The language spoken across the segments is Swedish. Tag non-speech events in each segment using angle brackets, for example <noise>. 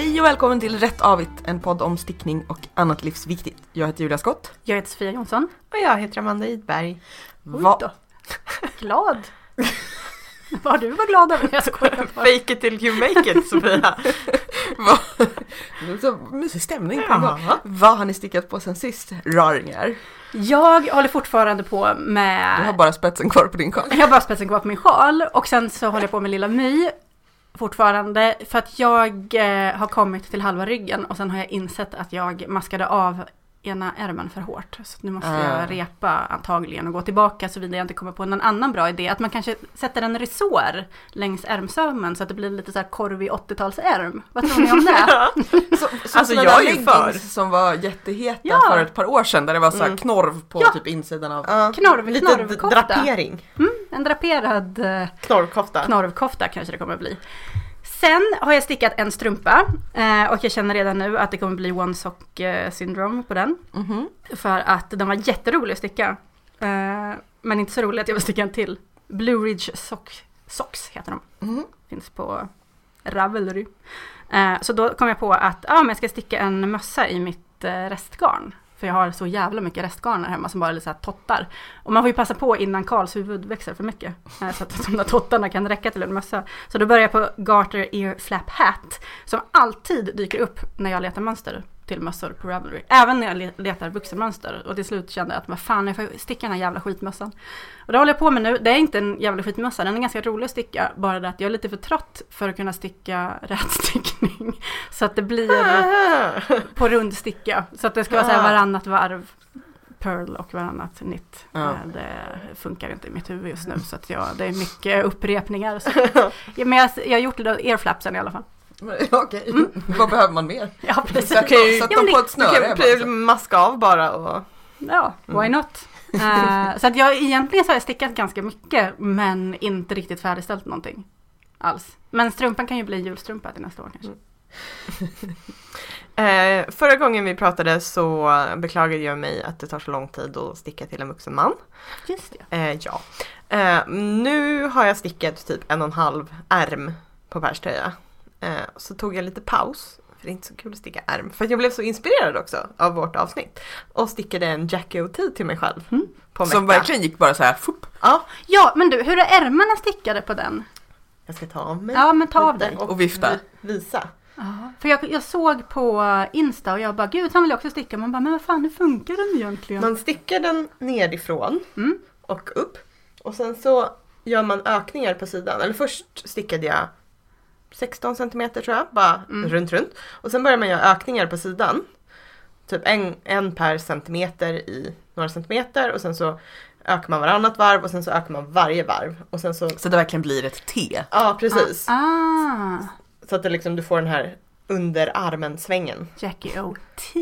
Hej och välkommen till Rätt Avigt, en podd om stickning och annat livsviktigt. Jag heter Julia Skott. Jag heter Sofia Jonsson. Och jag heter Amanda Idberg. Va- då. <laughs> Glad. <laughs> Vad du var glad över? Jag skojar bara. Fake it till you make it Sofia. <laughs> Så mysig stämning på en gång. Vad har ni stickat på sen sist? Raringar. Jag håller fortfarande på Du har med... bara spetsen kvar på din sjal. Jag har bara spetsen kvar på min sjal och sen så håller jag på med Lilla My fortfarande för att jag eh, har kommit till halva ryggen och sen har jag insett att jag maskade av ena ärmen för hårt. Så nu måste Ah. jag repa antagligen och gå tillbaka såvida jag inte kommer på någon annan bra idé. Att man kanske sätter en resår längs ärmsömmen så att det blir lite så här korvig 80-talsärm. Vad tror ni om det? <laughs> Så, så Alltså, jag är ju för. som var jätteheta Ja. för ett par år sedan där det var så här Mm. knorv på Ja. typ insidan av... Ja, Knorv, lite knorvkofta. drapering. En draperad eh, Knorrkofta. knorvkofta kanske det kommer bli. Sen har jag stickat en strumpa eh, och jag känner redan nu att det kommer bli one sock eh, syndrome på den. Mhm. För att den var jätterolig att sticka. Eh, men inte så rolig att jag vill sticka en till. Blue Ridge Sock, Socks heter de. Mhm. Finns på Ravelry. Så då kom jag på att ah, men jag ska sticka en mössa i mitt restgarn. För jag har så jävla mycket restgarn här hemma som bara är lite så här tottar. Och man får ju passa på innan Karls huvud växer för mycket. Eh, så att <laughs> de där tottarna kan räcka till en mössa. Så då börjar jag på Garter Ear Flap Hat. Som alltid dyker upp när jag letar mönster till mössor på Ravelry. Även när jag letar vuxenmönster. Och till slut kände jag att vad fan, jag får sticka den här jävla skitmössan. Och det håller jag på med nu. Det är inte en jävla skitmössa, den är ganska rolig att sticka. Bara det att jag är lite för trött för att kunna sticka rätstickning. <laughs> Så att det blir <laughs> på rundsticka. Så att det ska vara så här Ah. varannat varv Pearl och varannat nitt. Ja. Eh, Det funkar inte i mitt huvud just nu så att jag, det är mycket upprepningar. Så. <laughs> Ja, men jag, jag har gjort lite airflapsen i alla fall. Okej, vad behöver man mer? Ja, precis. Sätt, kan ju- sätt Ja, dem på det- ett Du snöre. kan bara, pr- så. maska av bara och... Ja, why Mm. not? Eh, så att jag egentligen så har jag stickat ganska mycket men inte riktigt färdigställt någonting alls. Men strumpan kan ju bli julstrumpa till nästa år kanske. <laughs> Eh, förra gången vi pratade så beklagade jag mig att det tar så lång tid att sticka till en vuxen man. Just det. Eh, ja. Eh, nu har jag stickat typ en och en halv ärm på Pers tröja. Eh, så tog jag lite paus. För det är inte så kul att sticka ärm. För jag blev så inspirerad också av vårt avsnitt. Och stickade en Jackie OT till mig själv. Mm. Som verkligen gick bara så här, fupp. Ja, Ja, men du, hur är ärmarna stickade på den? Jag ska ta av mig. Ja, men ta av dig. Och vifta. vi- Visa. Ja, för jag, jag såg på Insta och jag bara, gud han vill också sticka. Man bara, men vad fan, hur funkar den egentligen? Man stickar den nerifrån Mm. och upp. Och sen så gör man ökningar på sidan. Eller först stickade jag 16 centimeter tror jag, bara Mm. runt runt. Och sen börjar man göra ökningar på sidan. Typ en, en per centimeter i några centimeter och sen så ökar man varannat varv och sen så ökar man varje varv. Och sen så, Så det verkligen blir ett T. ja precis. Ah, Så att det liksom, du får den här under armen svängen. Jackie O.T.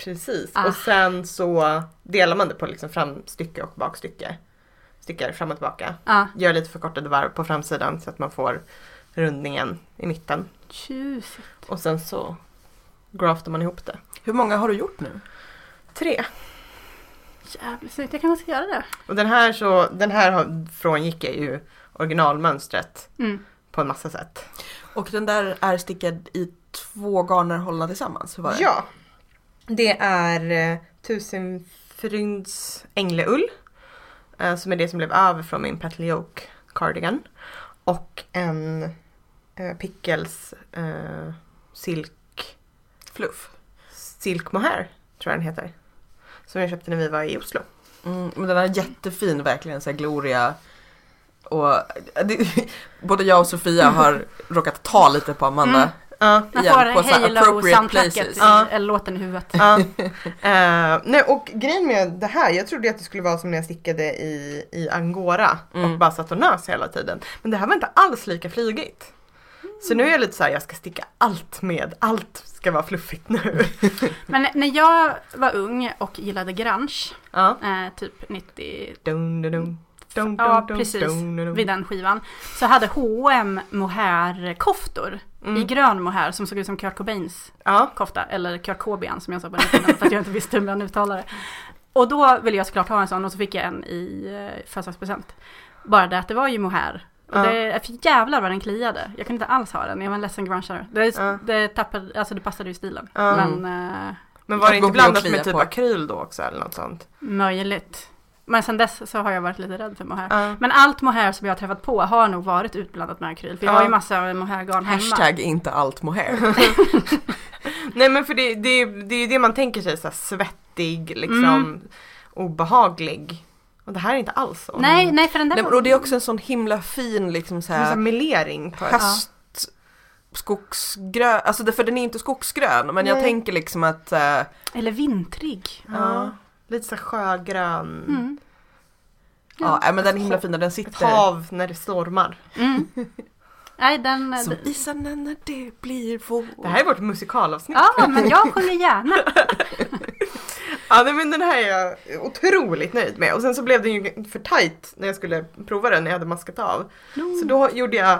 Precis. Ah. Och sen så delar man det på liksom framstycke och bakstycke. Stickar fram och tillbaka. Ah, Gör lite förkortade varv på framsidan så att man får rundningen i mitten. tjusigt. Och sen så graftar man ihop det. Hur många har du gjort nu? Tre. Jävligt snyggt, jag kanske ska göra det. Och den här, så, den här frångick jag ju originalmönstret Mm. på en massa sätt. Och den där är stickad i två garner hållna tillsammans, hur var det? Ja. Det är eh, Tusenfrynds ängleull. Eh, som är det som blev över från min Petal Yoke cardigan. Och en eh, Pickles eh, silk, Fluff. silk mohair tror jag den heter. Som jag köpte när vi var i Oslo. Mm, men den är jättefin verkligen, så här gloria. Och det, <laughs> både jag och Sofia har råkat ta lite på Amanda. Mm. Ja. Man får på så här Halo appropriate soundtracket, places. i- Ja. eller låten i huvudet. Ja. <laughs> Eh, nej, och grejen med det här, jag trodde att det skulle vara som när jag stickade i, i Angora Mm. och bara satt och nös hela tiden. Men det här var inte alls lika flygigt. Så nu är jag lite så här, jag ska sticka allt med, allt ska vara fluffigt nu. <laughs> Men när jag var ung och gillade grunge, ja. eh, typ 90, Dun, dun, dun. Dun, Ja, dun, dun, precis. dun, vid den skivan, så hade H&M mohair-koftor i Mm. grön mohair som såg ut som Kurt Cobains Ja, kofta, eller Kurt Cobain som jag sa på den <laughs> för att jag inte visste hur man uttalar det. Och då ville jag såklart ha en sån och så fick jag en i eh, födelsedagspresent. Bara det att det var ju mohair Ja. det, för jävlar vad den kliade. Jag kunde inte alls ha den, jag var en ledsen grungeare. Det, Ja. det, tappade, alltså det passade ju stilen. Ja. Men eh, Men var det inte blandat med typ på. akryl då också eller något sånt? möjligt. Men sen dess så har jag varit lite rädd för mohair. Ja. Men allt mohair som jag har träffat på har nog varit utblandat med akryl. För jag Ja. har ju massa mohairgarn hemma. Hashtag inte allt mohair. <laughs> <laughs> Nej men för det, det, det är ju det man tänker sig, så här, svettig, liksom Mm. obehaglig. Och det här är inte alls så. Nej, nej för den där Nej, och det är också en sån himla fin liksom så här melering på ett. höst skogsgrön, alltså det, för den är inte skogsgrön men jag Nej. tänker liksom att eh, Eller vintrig. Ja. Lite så sjögrön. Mm. ja, nej, men den är himla fin den Ett sitter hav när det stormar. Mm. <laughs> Nej, den... som isarna när det blir vår. Det här är vårt musikalavsnitt. Ja, men jag sjunger gärna. <laughs> Ja men den här är jag otroligt nöjd med. Och sen så blev den ju för tight när jag skulle prova den när jag hade maskat av. Så då gjorde jag,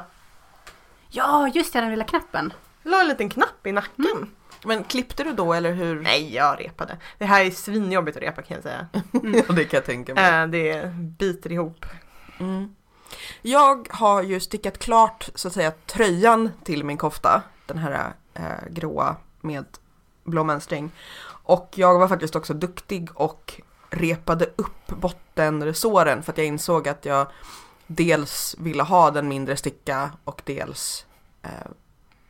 Ja, just det, den lilla knappen. la en liten knapp i nacken. Men klippte du då eller hur? Nej, jag repade. Det här är svinjobbigt att repa kan jag säga. <laughs> Ja, det kan jag tänka mig. Eh, det biter ihop. Mm. Jag har ju stickat klart så att säga tröjan till min kofta. Den här eh, gråa med blå mönstring. Och jag var faktiskt också duktig och repade upp bottenresåren för att jag insåg att jag dels ville ha den mindre sticka och dels eh,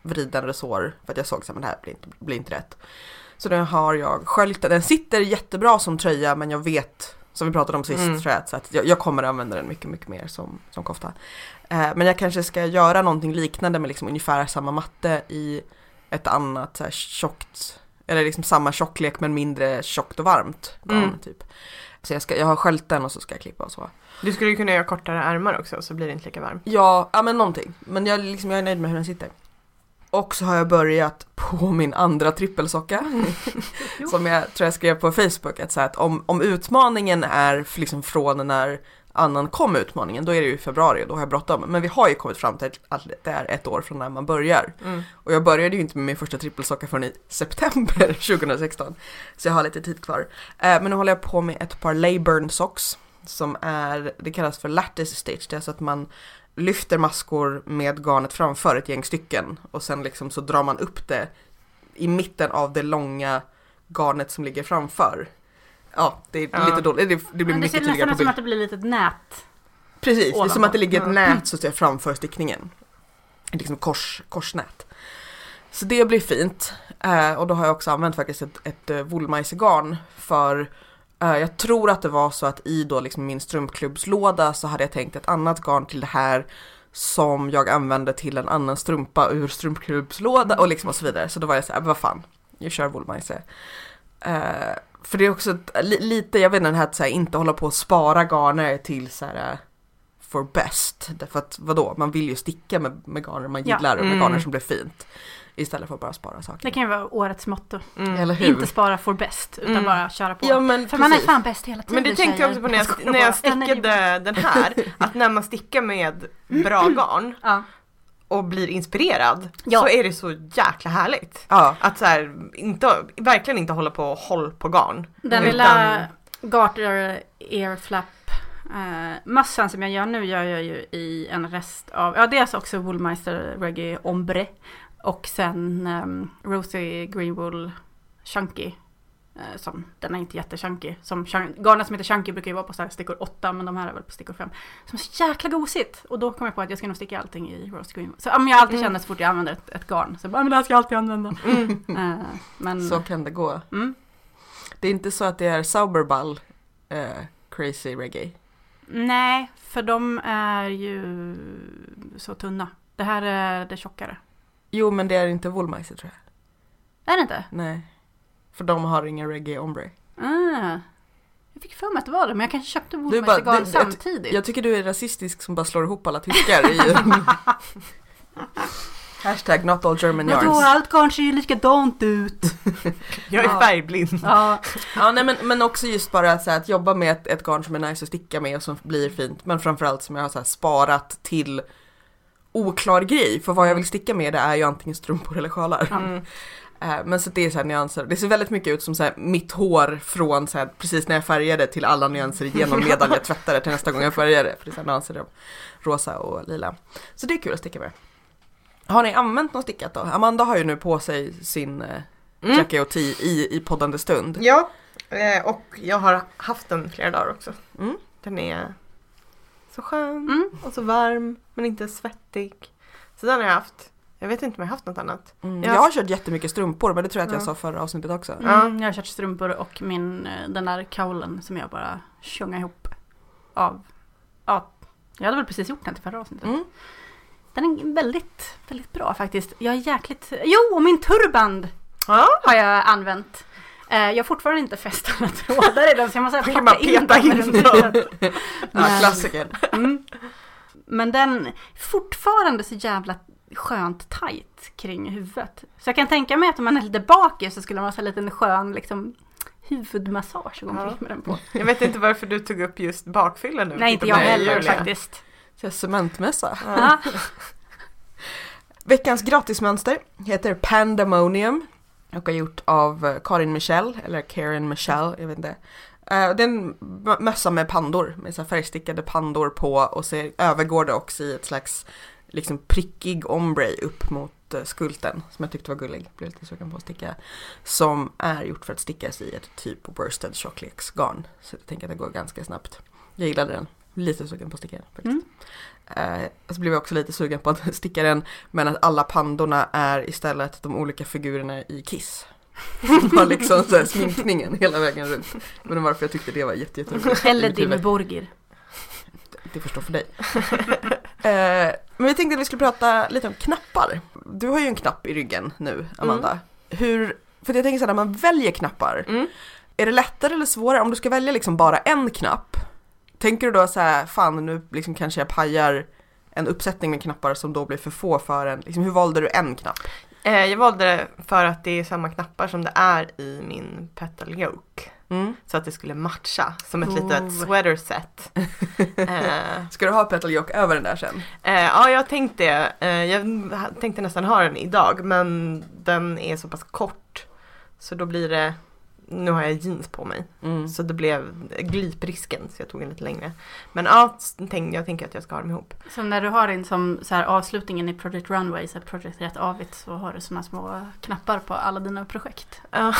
vriden resår för att jag såg att det här blir inte, blir inte rätt. Så den har jag sköljt, den sitter jättebra som tröja men jag vet, som vi pratade om sist Mm. tror jag, så att jag, jag kommer använda den mycket, mycket mer som, som kofta. Eh, men jag kanske ska göra någonting liknande med liksom ungefär samma matte i ett annat så här tjockt, eller liksom samma tjocklek men mindre tjockt och varmt garn Mm. typ. Så jag, ska, jag har sköljt den och så ska jag klippa och så. Du skulle ju kunna göra kortare ärmar också så blir det inte lika varm. Ja, ja men någonting. Men jag, liksom, jag är nöjd med hur den sitter. Och så har jag börjat på min andra trippelsocka. <laughs> som jag tror jag skrev på Facebook. Att, så här, att om, om utmaningen är liksom från när annan kom utmaningen, då är det ju i februari och då har jag bråttom. Men vi har ju kommit fram till att det är ett år från när man börjar. Mm. Och jag började ju inte med min första trippelsocka förrän i september <laughs> 2016. Så jag har lite tid kvar. Eh, men nu håller jag på med ett par Leyburn socks. Som är, det kallas för lattice stitch. Det är så att man lyfter maskor med garnet framför ett gäng stycken. Och sen liksom så drar man upp det i mitten av det långa garnet som ligger framför. Ja, det är Ja. lite dåligt. Det, det blir Men det mycket ser tydligare nästan på ut som bild. att det blir ett litet nät. Precis, det är som att det ligger ett Ja. nät så att säga framför stickningen. Ett Liksom kors, korsnät. Så det blir fint. Eh, och då har jag också använt faktiskt ett, ett uh, woolmeisergarn för eh, jag tror att det var så att i då liksom min strumpklubbslåda så hade jag tänkt ett annat garn till det här som jag använde till en annan strumpa ur strumpklubbslåda och liksom och så vidare. Så då var jag så här, vad fan, jag kör woolmeiser. Eh, för det är också lite, jag vet inte, det här att så här, inte hålla på och spara garner till så här eh, for best. Därför att vadå, man vill ju sticka med, med garner man Ja. gillar och med Mm. garner som blir fint. Istället för att bara spara saker. Det kan ju vara årets motto. Mm. Eller hur? Inte spara for best, utan Mm. bara köra på. Ja men för man är precis. fan bäst hela tiden Men det tänkte jag också på när jag, när jag <laughs> stickade den här. Att när man stickar med bra <clears throat> garn Ja. Och blir inspirerad Ja. så är det så jäkla härligt. Ja, Att så här, inte, verkligen inte hålla på och håll på garn. Den Utan- lilla Garter Airflap eh, mössan som jag gör nu gör jag ju i en rest av, ja dels också Woolmeister Reggae Ombre och sen um, Rosy Greenwool Chunky. Eh, som, den är inte jättechunky. Som, garnet som heter Chunky brukar ju vara på så här stickor 8 men de här är väl på stickor 5. Som är så jäkla gosigt! Och då kom jag på att jag ska nog sticka allting i Rose Greenwool. Så men jag alltid Mm. känner så fort jag använder ett, ett garn så bara, men det här ska jag alltid använda. Mm. <laughs> Eh, men, så kan det gå. mm. Det är inte så att det är Sauberball eh, crazy reggae. Nej, för de är ju så tunna. Det här är det tjockare. Jo men det är inte Woolmeister tror jag. Är det inte? Nej. För de har ingen reggae ombre. Ah. Jag fick för mig att det var det, men jag kanske köpte bara- Woolmeister-garn det- jag- samtidigt. Jag tycker du är rasistisk som bara slår ihop alla tyskar i <laughs> Hashtag not all German Vadå, yarns. allt garn ser ju likadant ut. <laughs> Jag är Ja. färgblind. ja. Ja nej men, men också just bara så här, att jobba med ett, ett garn som är nice att sticka med och som blir fint. Men framförallt som jag har så här, sparat till oklar grej. För vad jag vill sticka med det är ju antingen strumpor eller sjalar. Ja. Mm. Eh, men så det är så här nyanser. Det ser väldigt mycket ut som så här, mitt hår från så här, precis när jag färgade till alla nyanser igenom <laughs> medan jag tvättade till nästa gång jag färgade. För det är så här nyanser av rosa och lila. Så det är kul att sticka med. Har ni använt något stickat då? Amanda har ju nu på sig sin eh, Mm. Jackie och T i, i poddande stund. Ja, eh, och jag har haft den flera dagar också. Mm. Den är så skön Mm. och så varm men inte svettig. Så den har jag haft. Jag vet inte om jag har haft något annat. Mm. Ja. Jag har kört jättemycket strumpor men det tror jag att jag Ja. sa förra avsnittet också. Mm, jag har kört strumpor och min, eh, den där kaulen som jag bara tjongade ihop av, ja, jag hade väl precis gjort den till förra avsnittet. Mm. Den är väldigt, väldigt bra faktiskt. Jag är jäkligt, jo och min turband Ja, har jag använt. Eh, Jag har fortfarande inte fäst alla <laughs> trådar i den så jag måste bara in tiden. Ja, Men- klassiker. Mm. Men den är fortfarande så jävla skönt tight kring huvudet. Så jag kan tänka mig att om man är lite bakis så skulle man ha en liten skön liksom, huvudmassage gå omkring med den på. jag vet inte varför du tog upp just bakfyllan nu. Nej, inte jag heller Julia. faktiskt. Ja. <laughs> Veckans gratismönster heter Pandemonium och är gjort av eh, Karin Michel, eller Karen Michel, jag vet inte. Eh, Det är en mö- mössa med pandor, med så här färgstickade pandor på och så övergår det också i ett slags liksom prickig ombre upp mot eh, skulten som jag tyckte var gullig, blev lite sugen på att sticka. Som är gjort för att stickas i ett typ worsted tjockleks-garn. Så jag tänker att det går ganska snabbt. Jag gillade den, lite sugen på att sticka den faktiskt. Mm. Eh, så blev jag också lite sugen på att <laughs> sticka den men att alla pandorna är istället de olika figurerna i Kiss. <laughs> Som har liksom så här sminkningen hela vägen runt. Men varför jag tyckte det var jätte, jätteroligt. Eller i mitt huvud. Dimmy Borgir. Det förstår för dig. <laughs> eh, men vi tänkte att vi skulle prata lite om knappar. Du har ju en knapp i ryggen nu, Amanda. Hur, för jag tänker så här, när man väljer knappar, Mm. är det lättare eller svårare om du ska välja liksom bara en knapp? Tänker du då så här, fan nu liksom kanske jag pajar en uppsättning med knappar som då blir för få för en, liksom, hur valde du en knapp? Eh, jag valde det för att det är samma knappar som det är i min petal yoke. Mm. Så att det skulle matcha som ett Oh. litet sweater set. <laughs> eh, Ska du ha petal yoke över den där sen? eh, ja, jag tänkte eh, Jag tänkte nästan ha den idag men den är så pass kort. Så då blir det Nu har jag jeans på mig. Mm. Så det blev gliprisken så jag tog en lite längre. Men ja, tänk, jag tänker att jag ska ha dem ihop. Så när du har din som så här, avslutningen i Project Runway, så här, Project Rätt Avigt, så har du sådana små knappar på alla dina projekt. Ja. <laughs>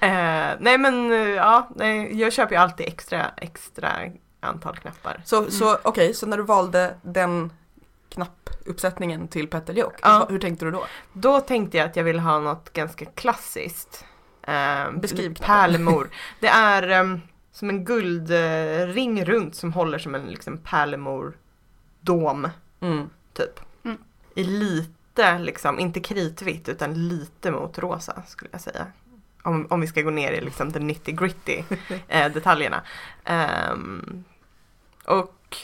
eh, nej men eh, ja, nej, jag köper ju alltid extra, extra antal knappar. Så, så okej, så när du valde den knappuppsättningen till petal yoke, Ja. hur tänkte du då? Då tänkte jag att jag ville ha något ganska klassiskt. Eh, Beskriv. Pärlemor. <laughs> Det är ehm, som en guldring runt som håller som en liksom, pärlemor-dom Mm. typ. Mm. I lite, liksom, inte kritvitt utan lite mot rosa skulle jag säga. Om, om vi ska gå ner i liksom the nitty gritty <laughs> eh, detaljerna. Ehm, och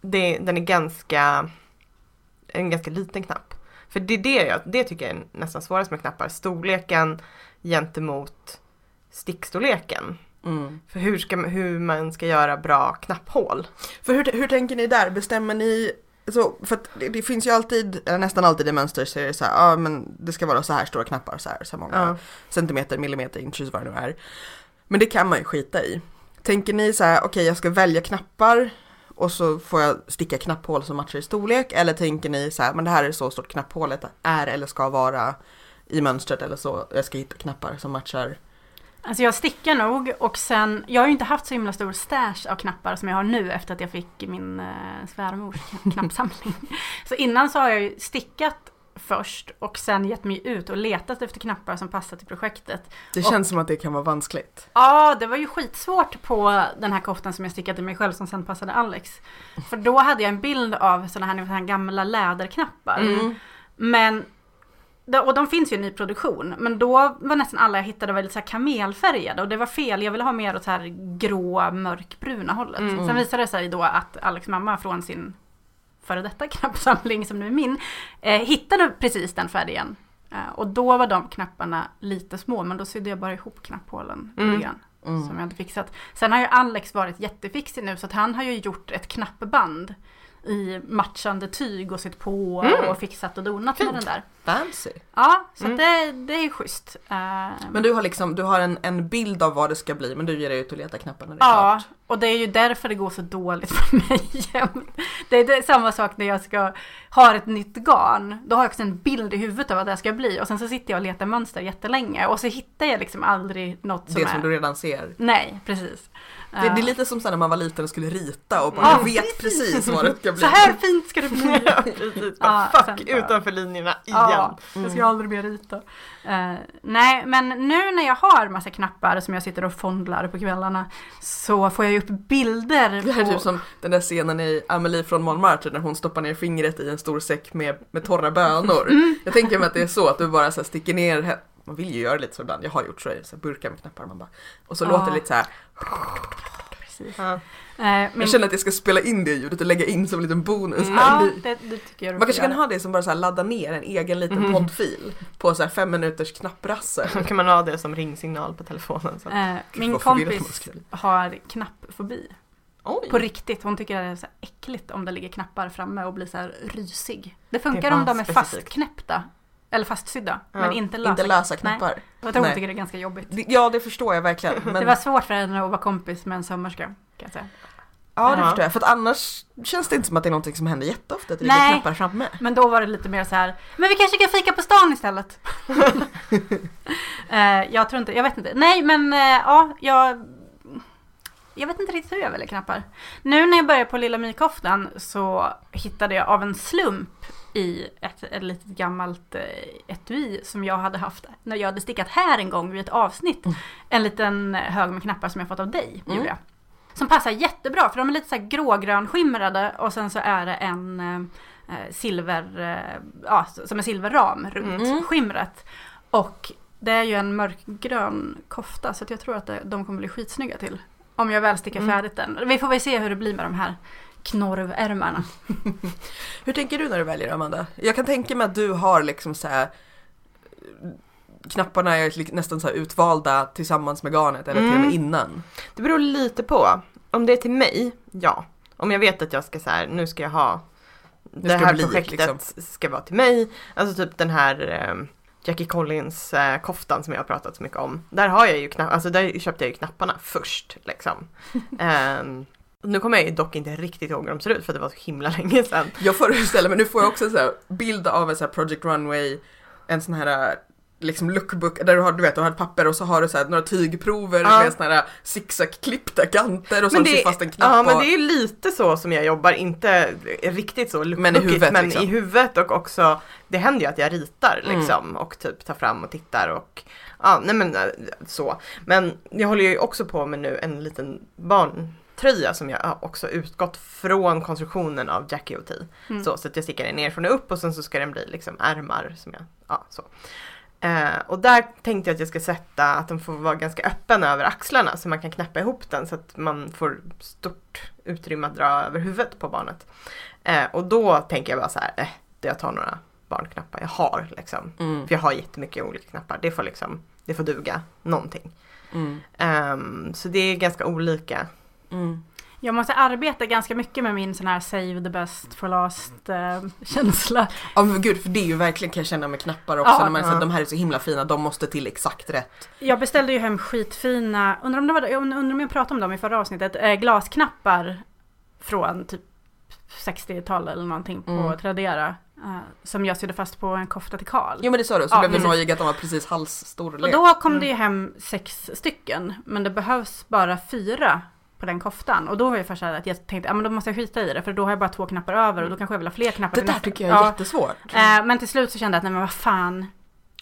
det, den är ganska, en ganska liten knapp. För det är det jag, det tycker jag är nästan svårast med knappar. Storleken gentemot stickstorleken. Mm. För hur, ska, hur man ska göra bra knapphål. För hur, hur tänker ni där? Bestämmer ni så, för det, det finns ju alltid, nästan alltid i mönster så är det så här, ja men det ska vara så här stora knappar, så här, så här många Ja. centimeter, millimeter, inches vad det nu är. Men det kan man ju skita i. Tänker ni så här, okej jag ska välja knappar och så får jag sticka knapphål som matchar i storlek eller tänker ni så här, men det här är så stort knapphålet är eller ska vara i mönstret eller så, jag ska hitta knappar som matchar. Alltså jag stickar nog och sen, jag har ju inte haft så himla stor stash av knappar som jag har nu efter att jag fick min eh, svärmors knappsamling. <laughs> Så innan så har jag ju stickat först och sen gett mig ut och letat efter knappar som passar till projektet. Det Och- känns som att det kan vara vanskligt. Ja, det var ju skitsvårt på den här koftan som jag stickade mig själv som sen passade Alex. För då hade jag en bild av sådana här, här gamla läderknappar. Mm. Men, och de finns ju i nyproduktion, men då var nästan alla jag hittade lite så här kamelfärgade och det var fel. Jag ville ha mer åt så här grå, mörkbruna hållet. Mm. Sen visade det sig då att Alex mamma från sin före detta knappsamling som nu är min, eh, hittade precis den färgen. Eh, och då var de knapparna lite små, men då sydde jag bara ihop knapphålen Mm. lite grann. Mm. Som jag hade fixat. Sen har ju Alex varit jättefixig nu så att han har ju gjort ett knappband i matchande tyg och sytt på Mm. och fixat och donat med Fint. den där. Fancy. Ja, så Mm. det, det är schysst. Eh, Men du har liksom, du har en, en bild av vad det ska bli men du ger dig ut och letar knappar när det är Ja, klart. och det är ju därför det går så dåligt för mig. <laughs> Det är, det är samma sak när jag ska ha ett nytt garn. Då har jag också en bild i huvudet av vad det ska bli och sen så sitter jag och letar mönster jättelänge och så hittar jag liksom aldrig något som Det är... som du redan ser. Nej, precis. Det, det är Eh, lite som när man var liten och skulle rita och bara Ja, jag vet precis vad det ska bli. Så här fint ska det bli! <laughs> Ja, precis. Bara, Ja, fuck, utanför linjerna igen. Ja, jag ska aldrig mer rita. Eh, nej, men nu när jag har massa knappar som jag sitter och fondlar på kvällarna så får jag ju upp bilder Det här är på... typ som den där scenen i Amelie från Montmartre när hon stoppar ner fingret i en stor säck med, med torra bönor. Mm. Jag tänker mig att det är så att du bara så sticker ner, man vill ju göra lite så ibland, jag har gjort så, så burkar med knappar man bara, och så Ja. låter det lite så här. Precis. Ja. Eh, men, jag känner att jag ska spela in det ljudet och lägga in som en liten bonus. Mm. ja, det, det tycker jag Man kanske kan ha det som bara så här ladda ner en egen liten Mhm. poddfil på så här fem minuters knapprassel. Då kan man ha det som ringsignal på telefonen. Så. Eh, min kompis har knappfobi. Oj! På riktigt. Hon tycker det är så äckligt om det ligger knappar framme och blir så här rysig. Det funkar Det om de är specifikt. fastknäppta. Eller fastsydda. Ja, Men inte lösa. Inte lösa knappar. Jag tror hon Nej. tycker det är ganska jobbigt. Ja det förstår jag verkligen. <laughs> Men, Det var svårt för henne att vara kompis med en sömmerska. Kan jag säga. ja det Ja. förstår jag. För att annars känns det inte som att det är någonting som händer jätteofta att det ligger Nej. knappar framme. Men då var det lite mer så här, men vi kanske kan fika på stan istället. <laughs> Eh, jag tror inte, jag vet inte. Nej men eh, ja, jag, jag vet inte riktigt hur jag väljer knappar. Nu när jag började på Lilla Mykoftan så hittade jag av en slump i ett, ett litet gammalt eh, etui som jag hade haft när jag hade stickat här en gång vid ett avsnitt. En liten hög med knappar som jag fått av dig, Mm. Julia. Som passar jättebra för de är lite så här grågrön skimrade och sen så är det en eh, eh, silver, eh, ja, som en silverram runt Mm. skimret. Och det är ju en mörkgrön kofta så jag tror att det, de kommer bli skitsnygga till. Om jag väl stickar Mm. färdigt den. Vi får väl se hur det blir med de här knorvärmarna. <laughs> Hur tänker du när du väljer Amanda? Jag kan tänka mig att du har liksom så här knapparna är nästan så här utvalda tillsammans med garnet eller till och med Mm. innan. Det beror lite på. Om det är till mig, ja. Om jag vet att jag ska så här, nu ska jag ha det, här bli, projektet liksom. ska vara till mig. Alltså typ den här eh, Jackie Collins eh, koftan som jag har pratat så mycket om. Där har jag ju knapp, alltså där köpte jag ju knapparna först liksom. <laughs> Ehm, nu kommer jag ju dock inte riktigt ihåg hur de ser ut för det var så himla länge sedan. Jag föreställer mig, nu får jag också så här bild av en så här Project Runway, en sån här äh, liksom lookbook där du har, du vet, du har ett papper och så har du så här några tygprover Ja. med såna här zigzag-klippta kanter och så sytt fast en knapp ja, men och- det är lite så som jag jobbar, inte riktigt så Men i huvudet, men liksom. i huvudet och också, det händer ju att jag ritar Mm. liksom och typ tar fram och tittar och ja, nej men äh, så. Men jag håller ju också på med nu en liten barntröja som jag har också utgått från konstruktionen av Jackie och T. Mm. Så, så att jag stickar den nerifrån och upp och sen så ska den bli liksom ärmar som jag, ja så. Eh, och där tänkte jag att jag ska sätta att den får vara ganska öppen över axlarna så man kan knäppa ihop den så att man får stort utrymme att dra över huvudet på barnet. Eh, och då tänker jag bara så här, eh, jag tar några barnknappar jag har liksom. Mm, För jag har jättemycket olika knappar, det får liksom, det får duga någonting. mm, Ehm, så det är ganska olika. Mm. Jag måste arbeta ganska mycket med min sån här save the best for last eh, känsla. Ja men gud, för det är ju verkligen kan jag känna med knappar också, Ja. när man säger Ja. att de här är så himla fina, de måste till exakt rätt. Jag beställde ju hem skitfina, undrar om, det var, jag undrar om jag pratade om dem i förra avsnittet, eh, glasknappar från typ 60-tal eller någonting på Mm. Tradera. eh, som jag sydde fast på en kofta till Karl. Jo men det sa du, så Ja, blev du precis. nojig att de var precis halsstorlek. Och då kom Mm. det ju hem sex stycken, men det behövs bara fyra på den koftan. Och då var jag först så här att jag tänkte, ja men då måste jag skita i det, för då har jag bara två knappar över och då kanske jag vill ha fler knappar det där tycker jag är ja. jättesvårt. Eh, Men till slut så kände jag att nej men vad fan,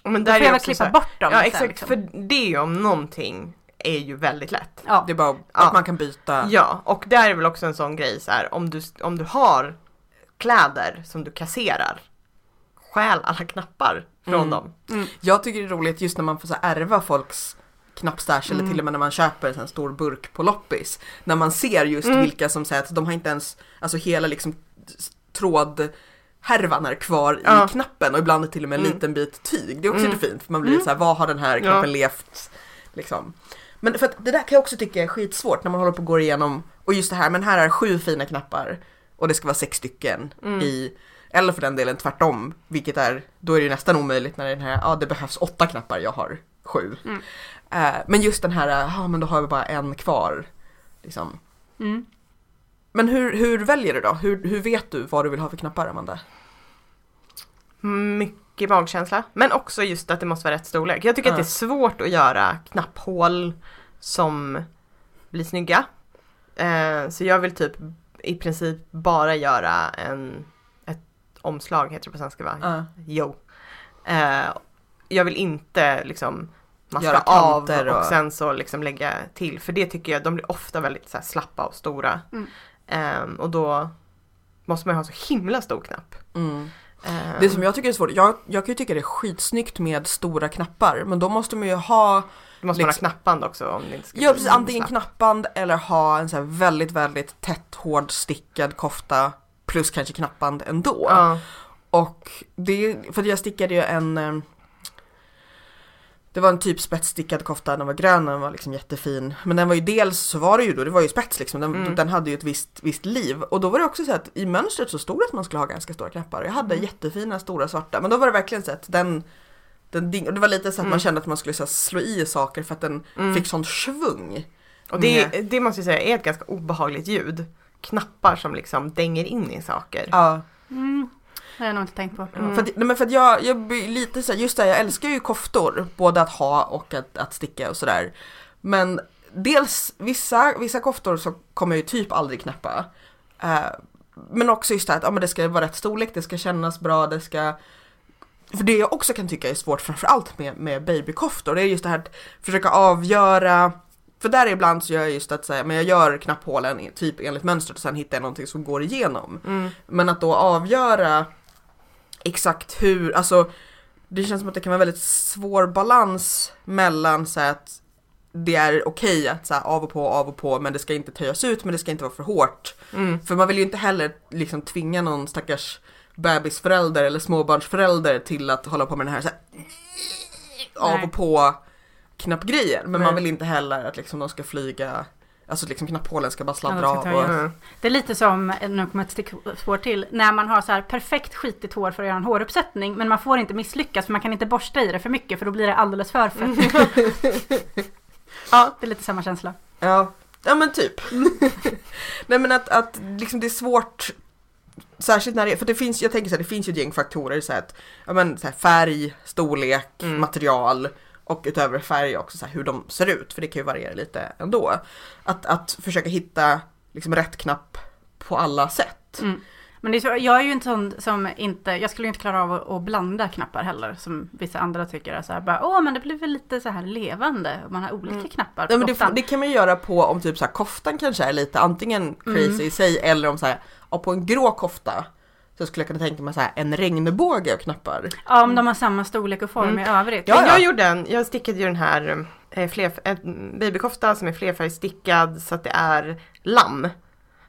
Men då där får är jag väl klippa här- bort dem Ja sen, exakt, liksom. för det om någonting är ju väldigt lätt. Ja. Det är bara Ja. att man kan byta. Ja, och där är väl också en sån grej så här, om du, om du har kläder som du kasserar, stjäl alla knappar från Mm. dem. Jag tycker det är roligt just när man får så ärva folks knappstash eller Mm. till och med när man köper en stor burk på loppis. När man ser just Mm. vilka som säger att de har inte ens, alltså hela liksom s- trådhärvan är kvar Ja. i knappen och ibland är till och med en Mm. liten bit tyg. Det är också Mm. lite fint för man blir Mm. så här, vad har den här knappen Ja. levt liksom. Men för att det där kan jag också tycka är skitsvårt när man håller på och går igenom och just det här, men här är sju fina knappar och det ska vara sex stycken Mm. i Eller för den delen tvärtom, vilket är, då är det nästan omöjligt när det är den här, ja det behövs åtta knappar, jag har sju. Mm. Eh, men just den här, ja men då har vi bara en kvar. Liksom. Mm. Men hur, hur väljer du då? Hur, hur vet du vad du vill ha för knappar Amanda? Mycket magkänsla. Men också just att det måste vara rätt storlek. Jag tycker Ja. att det är svårt att göra knapphål som blir snygga. Eh, så jag vill typ i princip bara göra en, ett omslag, heter det på svenska va? Ja. Jo. Eh, jag vill inte liksom maska Göra av och... och- sen så liksom lägga till. För det tycker jag, de blir ofta väldigt så slappa och stora. Mm. Eh, och då måste man ha så himla stor knapp. Mm. Eh, Det som jag tycker är svårt, jag, jag kan ju tycka det är skitsnyggt med stora knappar, men då måste man ju ha, det måste man ha liksom- knappband också om det inte ska ja precis, antingen knappband eller ha en så här väldigt, väldigt tätt hård stickad kofta plus kanske knappband ändå. Ja. Och det, för jag stickade ju en eh, det var en typ spetsstickad kofta, den var grön, den var liksom jättefin. Men den var ju dels så var det ju då, det var ju spets liksom, den, Mm. den hade ju ett visst, visst liv. Och då var det också så att i mönstret så stod det att man skulle ha ganska stora knappar. Jag hade Mm. jättefina stora svarta, men då var det verkligen så att den, den ding, och det var lite så att Mm. man kände att man skulle så här, slå i saker för att den Mm. fick sånt svung. Och det, med- det måste jag säga är ett ganska obehagligt ljud. Knappar som liksom dänger in i saker. Ja. Det har jag nog inte tänkt på. Mm. För att, nej men för att jag, jag blir lite så här, just det, jag älskar ju koftor, både att ha och att, att sticka och sådär. Men dels vissa, vissa koftor så kommer jag ju typ aldrig knäppa. Eh, men också just det här att ja, men det ska vara rätt storlek, det ska kännas bra, det ska för det jag också kan tycka är svårt framförallt med, med babykoftor, det är just det här att försöka avgöra för där ibland så gör jag just att säga, men jag gör knapphålen i- typ enligt mönstret och sen hittar jag någonting som går igenom. Mm. Men att då avgöra exakt hur, alltså det känns som att det kan vara väldigt svår balans mellan så att det är okej att så här, av och på, av och på, men det ska inte töjas ut, men det ska inte vara för hårt. Mm. För man vill ju inte heller liksom tvinga någon stackars bebisförälder eller småbarnsförälder till att hålla på med den här, så här av och på knappgrejen. Men Nej. man vill inte heller att liksom de ska flyga, alltså liksom knapphålen ska bara sladdra av. Och. Mm. Det är lite som, nu kommer ett stickspår till, när man har så här perfekt skitigt hår för att göra en håruppsättning men man får inte misslyckas för man kan inte borsta i det för mycket för då blir det alldeles för fett. <laughs> ja, det är lite samma känsla. Ja, ja men typ. <laughs> Nej men att, att liksom det är svårt Särskilt när det, för det finns, jag tänker så här, det finns ju ett gäng faktorer så här att, ja men så här, färg, storlek, Mm. material och utöver färg också så här, hur de ser ut, för det kan ju variera lite ändå. Att, att försöka hitta liksom rätt knapp på alla sätt. Mm. Men det är så, jag är ju inte sån som inte, jag skulle ju inte klara av att, att blanda knappar heller som vissa andra tycker är så här bara, åh men det blir väl lite så här levande och man har olika Mm. knappar på Nej, men det, det kan man ju göra på om typ så här, koftan kanske är lite antingen crazy Mm. i sig eller om så här, ja, på en grå kofta så skulle jag kunna tänka mig så här, en regnbåge av knappar. Ja, om de har samma storlek och form Mm. i övrigt. Ja. Jag gjorde en, jag stickade ju den här eh, fler, en babykofta som är flerfärgstickad så att det är lamm.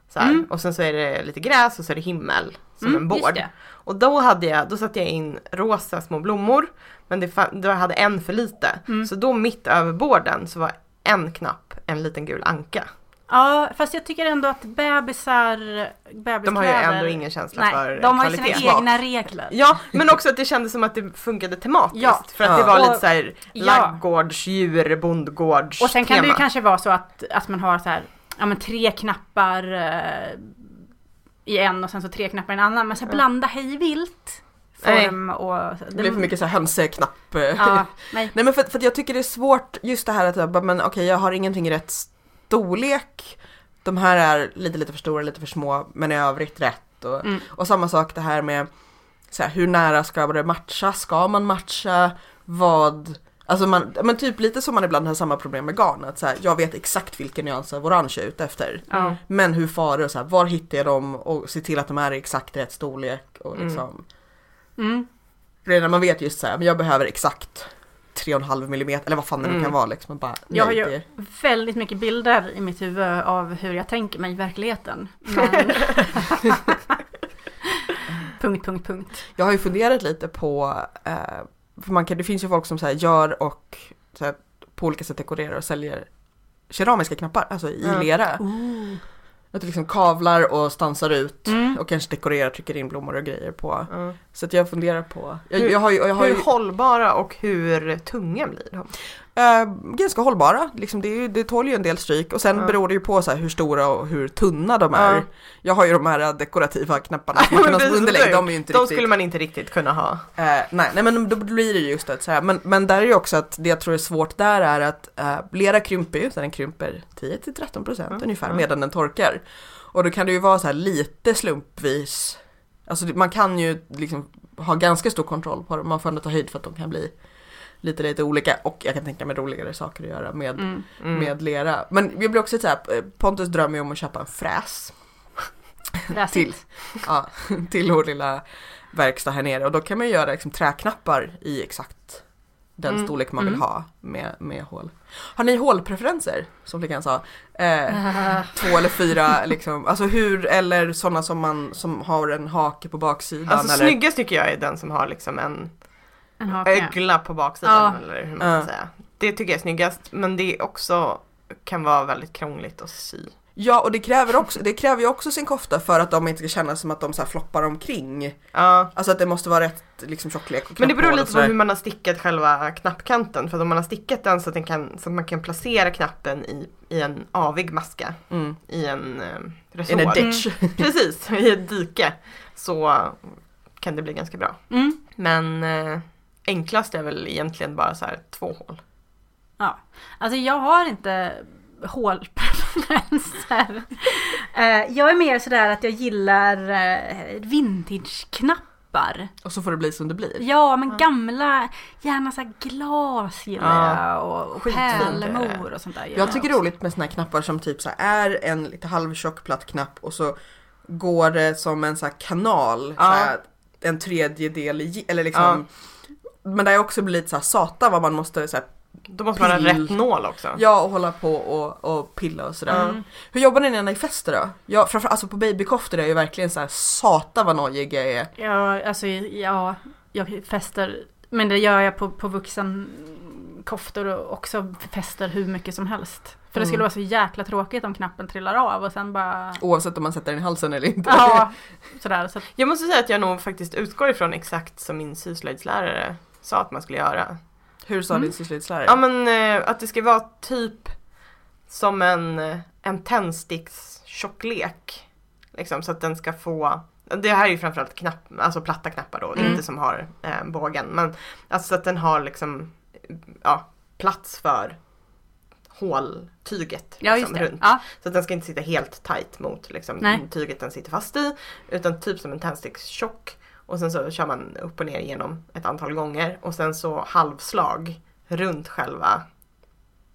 Så här. Mm. Och sen så är det lite gräs och så är det himmel som Mm, en bård. Och då hade jag, då satte jag in rosa små blommor men det, då hade en för lite. Mm. Så då mitt över bården så var en knapp en liten gul anka. Ja, fast jag tycker ändå att bebisar, bebiskläder... De har ju ändå ingen känsla för Nej, de har ju kvalitet. sina egna regler. Ja, men också att det kändes som att det funkade tematiskt. Ja. För att det var Och- lite såhär laggårdsdjur, bondgårds Och sen kan det ju kanske vara så att, att man har så här, ja men tre knappar eh, i en och sen så tre knappar i en annan. Men så här, blanda hej vilt. Nej. Form och... Det blir för mycket så här hönseknapp. Ja, <laughs> nej. Nej men för, för jag tycker det är svårt just det här att jag bara, men okej jag har ingenting rätt storlek. De här är lite lite för stora, lite för små men i övrigt rätt. Och, Mm. och samma sak det här med så här, hur nära ska det matcha? Ska man matcha? Vad? Alltså man, men typ lite som man ibland har samma problem med garn. Att så här, jag vet exakt vilken nyans av orange jag är ute efter. Ja. Men hur far det? Så här, var hittar jag dem? Och se till att de är i exakt rätt storlek. Och Mm. liksom. Mm. Redan man vet just så här, men jag behöver exakt 3,5 millimeter eller vad fan det nu Mm. kan vara liksom. Bara, Jag har nej, ju det- väldigt mycket bilder i mitt huvud av hur jag tänker mig i verkligheten. Men... <laughs> punkt, punkt, punkt. Jag har ju funderat lite på, eh, för man kan, det finns ju folk som så gör och så här, på olika sätt dekorerar och säljer keramiska knappar, alltså i Ja. lera. Att det liksom kavlar och stansar ut Mm. och kanske dekorerar, trycker in blommor och grejer på. Ja. Så att jag funderar på, jag, Hur- jag har ju, jag har ju Hur hållbara och hur tunga blir de? eh, ganska hållbara, liksom det, ju- det tål ju en del stryk och sen Ja. beror det ju på så hur stora och hur tunna de är. Ja. Jag har ju de här dekorativa knapparna som man kan ha underlägg, de är ju inte De riktigt skulle man inte riktigt kunna ha. Eh, nej, nej men då blir det ju just att så här, men, men där är ju också att det jag tror är svårt där är att eh, lera krymper ju, den krymper 10-13% Mm, ungefär mm. medan den torkar. Och då kan det ju vara så här lite slumpvis, alltså man kan ju liksom ha ganska stor kontroll på dem, man får ändå ta höjd för att de kan bli lite lite olika och jag kan tänka mig roligare saker att göra med, Mm. Mm. med lera. Men jag blir också så här, eh, Pontus drömmer ju om att köpa en fräs till, ja, <laughs> till vår lilla verkstad här nere och då kan man ju göra liksom träknappar i exakt den Mm. storlek man vill Mm. ha med, med hål. Har ni hålpreferenser? Som flickan sa. Eh, <laughs> två eller fyra liksom, alltså hur, eller sådana som man som har en hake på baksidan Alltså eller snyggast tycker jag är den som har liksom en en hake. ögla på baksidan Ja. eller hur man ska Ja. säga. Det tycker jag är snyggast men det är också kan vara väldigt krångligt att sy. Ja och det kräver, också, det kräver ju också sin kofta för att de inte ska känna som att de så här floppar omkring. Ja. Alltså att det måste vara rätt liksom, tjocklek och Men det beror lite på hur man har stickat själva knappkanten. För att om man har stickat den så att, den kan, så att man kan placera knappen i, i en avig maska. Mm. I en eh, In resår. a ditch. <laughs> Precis, i ett dike. Så kan det bli ganska bra. Mm. Men eh, enklast är väl egentligen bara så här två hål. Ja, alltså jag har inte hålpreferenser. Eh, jag är mer sådär att jag gillar eh, vintage-knappar. Och så får det bli som det blir. Ja, men Ja. gamla, gärna så här glas gillar Ja. jag och, och pärlemor och sånt där. gillar Jag tycker det är roligt med såna här knappar som typ så är en lite halvtjock platt knapp och så går det som en så här kanal, Ja. så en tredjedel i, eller liksom Men där också blir lite så här satan vad man måste så Då måste man ha rätt nål också. ja och hålla på och, och pilla och sådär. Mm. Hur jobbar ni när ni fester då? Jag, framför, alltså på babykoftor är jag ju verkligen så här satan vad nojig jag är. Ja, alltså ja, jag fäster, men det gör jag på, på vuxen koftor och också fäster hur mycket som helst. För det skulle Mm. vara så jäkla tråkigt om knappen trillar av och sen bara, Oavsett om man sätter den i halsen eller inte. ja, <laughs> sådär. Så Jag måste säga att jag nog faktiskt utgår ifrån exakt som min syslöjdslärare sa att man skulle göra. Hur sa Mm. din syslöjdslärare? Ja men eh, att det ska vara typ som en, eh, en tändstickstjocklek. Liksom så att den ska få det här är ju framförallt knapp, alltså platta knappar då, Mm. inte som har eh, bågen. Men alltså så att den har liksom ja, plats för håltyget ja, liksom, runt. Ja, Så att den ska inte sitta helt tight mot liksom, Nej. tyget den sitter fast i. Utan typ som en tändstickstjock. Och sen så kör man upp och ner genom ett antal gånger. Och sen så halvslag runt själva.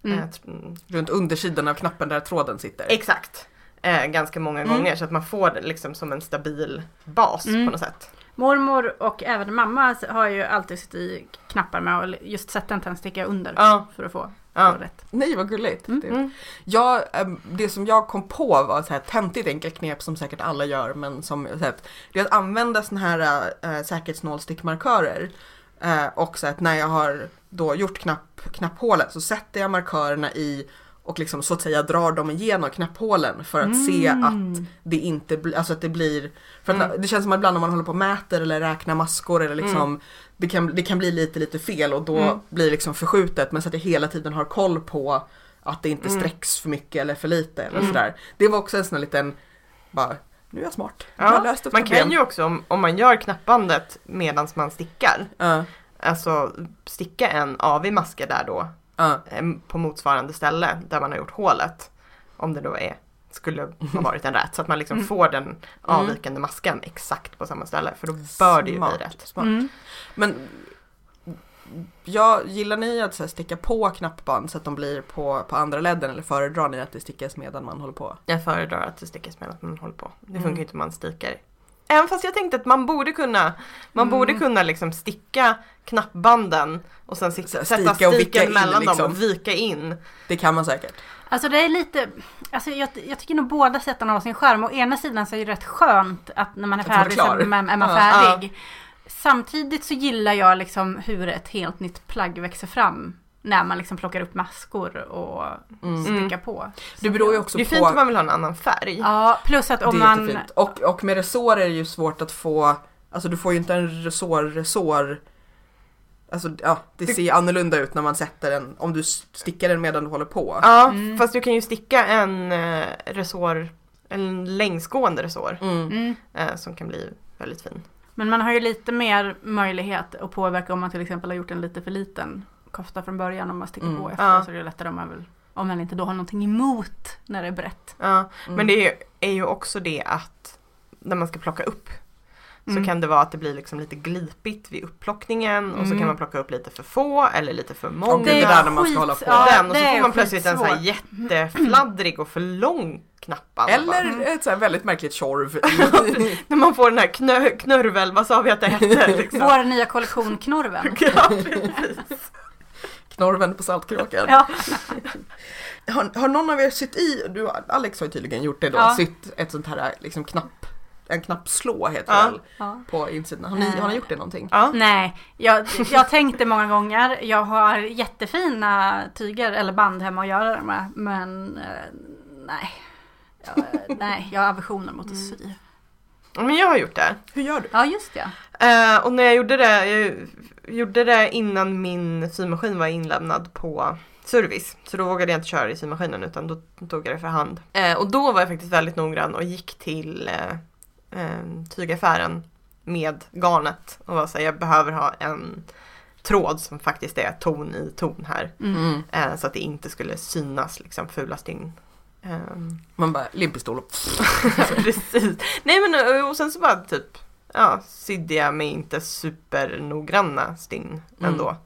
mm. eh, mm, Runt undersidan av knappen där tråden sitter. exakt. Eh, ganska många Mm. gånger så att man får det liksom som en stabil bas Mm. på något sätt. Mormor och även mamma har ju alltid suttit i knappar med att just sätta en tändsticka under Ja. för att få, Ja. rätt. Nej vad gulligt. Mm. Det-. Jag, ehm, det som jag kom på var ett så här töntigt enkelt knep som säkert alla gör men som så här, det är att använda såna här äh, säkerhetsnålstickmarkörer äh, och så att när jag har då gjort knapp, knapphålet så sätter jag markörerna i och liksom så att säga drar dem igenom knapphålen för att se Mm. att det inte blir, alltså att det blir, för att Mm. det känns som att ibland när man håller på och mäter eller räknar maskor eller liksom det, kan, det kan bli lite lite fel och då Mm. blir det liksom förskjutet men så att jag hela tiden har koll på att det inte Mm. sträcks för mycket eller för lite eller Mm. sådär. Det var också en sån här liten, bara, nu är jag smart. Jag Ja, ett Man problem. kan ju också om, om man gör knappbandet medan man stickar. Ja, Alltså sticka en avig maska där då eh, på motsvarande ställe där man har gjort hålet. Om det då är, skulle ha varit en rätt. Så att man liksom Mm. får den avvikande maskan exakt på samma ställe. För då bör det ju Smart, bli rätt. Smart. Mm. Men ja, gillar ni att så här, sticka på knappband så att de blir på, på andra ledden eller föredrar ni att det stickas medan man håller på? Jag föredrar att det stickas medan man håller på. Det Mm. funkar ju inte om man stickar. Även fast jag tänkte att man borde kunna, man Mm. borde kunna liksom sticka knappbanden och sen sit- Så här, sätta sticka och vicka stiken in, mellan liksom. dem och vika in. Det kan man säkert. Alltså det är lite, alltså jag, jag tycker nog båda sätten har sin skärm. Å ena sidan så är det rätt skönt att när man är färdig så är man, är man Ja. färdig. Samtidigt så gillar jag liksom hur ett helt nytt plagg växer fram när man liksom plockar upp maskor och Mm. stickar på. Det beror ju också Det är på... fint om man vill ha en annan färg. Ja, plus att om det är man... jättefint. Och, och med resår är det ju svårt att få, alltså du får ju inte en resår-resår Alltså ja, det ser ju annorlunda ut när man sätter den, om du stickar den medan du håller på. Ja, Mm. fast du kan ju sticka en eh, resår, en längsgående resår Mm. Mm. eh, som kan bli väldigt fin. Men man har ju lite mer möjlighet att påverka om man till exempel har gjort en lite för liten kofta från början om man stickar Mm. på efter Ja. så är det lättare om man vill om man inte då har någonting emot när det är brett. Ja, Mm. men det är ju, är ju också det att när man ska plocka upp så Mm. kan det vara att det blir liksom lite glipigt vid upplockningen och så Mm. kan man plocka upp lite för få eller lite för Och många. det är där när man ska hålla på. ja, den och så får man plötsligt en så här jättefladdrig och för lång knapp. Eller ett så här väldigt märkligt tjorv. <laughs> När man får den här knö, knörvel, vad sa vi att det hette? Liksom. Vår nya kollektion Knorven. <laughs> Ja, precis. Knorven på Saltkråkan. Ja. <laughs> Har, har någon av er sytt i, du, Alex har ju tydligen gjort det då, Ja. sytt ett sånt här liksom knapp, en knappslå heter Ja. det väl, Ja. på insidan. Har ni, har ni gjort det någonting? Ja. Nej, jag, jag tänkte många gånger, jag har jättefina tyger eller band hemma att göra det med, men eh, nej. Jag, nej, jag har aversioner mot att sy. Ja, Men jag har gjort det. Hur gör du? Ja, just det. Eh, och när jag gjorde det, jag gjorde det innan min symaskin var inlämnad på service. Så då vågade jag inte köra i symaskinen utan då tog jag det för hand. Eh, och då var jag faktiskt väldigt noggrann och gick till eh, eh, tygaffären med garnet och var så här, jag behöver ha en tråd som faktiskt är ton i ton här. Mm. Eh, så att det inte skulle synas liksom fula stygn. Ehm, Man bara, limpistol <laughs> Precis. Nej men och- och sen så bara typ ja, sydde jag mig inte supernoggranna stygn Mm. ändå.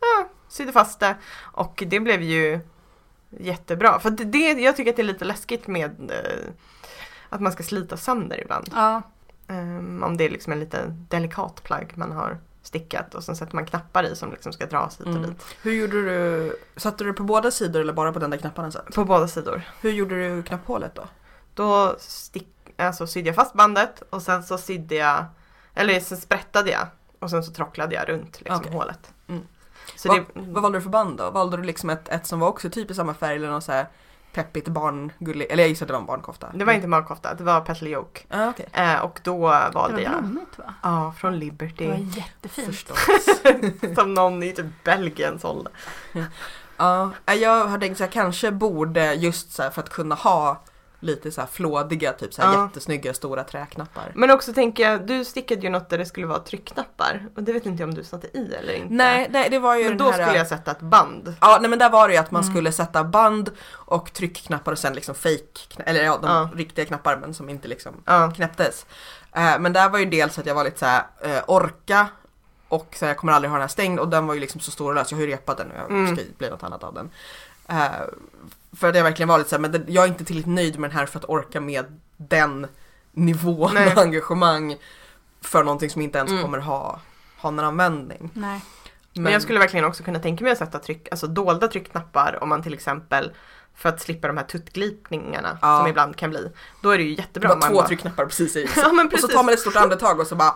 Ja, sydde fast det och det blev ju jättebra. För det, det, jag tycker att det är lite läskigt med eh, att man ska slita sönder ibland. Ja, Ehm, om det är liksom en lite delikat plagg man har stickat och sen sätter man knappar i som liksom ska dras hit och Mm. dit. Hur gjorde du, satte du på båda sidor eller bara på den där knapparna satt? På båda sidor. Hur gjorde du knapphålet då? Då stick, alltså sydde jag fast bandet och sen så sydde jag, eller sen sprättade jag och sen så trocklade jag runt liksom Okej. hålet. Mm. Så vad, det, vad valde du för band då? Valde du liksom ett, ett som var också typ i samma färg eller något så här peppigt barngullig, eller jag gissar att det var en barnkofta. det var inte magkofta, det var petal yoke. Ah, okej. Eh, och då det valde var jag, blommigt va? ja från Det var Liberty. jättefint. Förstås. <laughs> som någon i typ Belgien sålde. Ja, jag har tänkt så jag kanske borde just så här för att kunna ha lite så här flådiga, typ så här Ja. jättesnygga stora träknappar. Men också tänker jag, du stickade ju något där det skulle vara tryckknappar och det vet inte jag om du satte i eller inte. Nej, nej, det var ju Men då här... skulle jag sätta ett band. Ja, nej men där var det ju att man Mm. skulle sätta band och tryckknappar och sen liksom fake, eller ja, de Ja. riktiga knappar men som inte liksom Ja. knäpptes. Eh, men där var ju dels att jag var lite så här, eh, orka och så här, jag kommer aldrig ha den här stängd och den var ju liksom så stor och lös, jag har ju repat den och jag Mm. ska bli något annat av den. Eh, för att jag verkligen var lite så här, men det, jag är inte tillräckligt nöjd med den här för att orka med den nivån Nej. av engagemang för någonting som inte ens Mm. kommer ha, ha någon användning. Nej. Men, jag skulle verkligen också kunna tänka mig att sätta tryck, alltså dolda tryckknappar om man till exempel för att slippa de här tuttglipningarna Ja. som ibland kan bli. Då är det ju jättebra om man två bara... tryckknappar precis i. <laughs> Ja men Och så precis. tar man ett stort andetag och så bara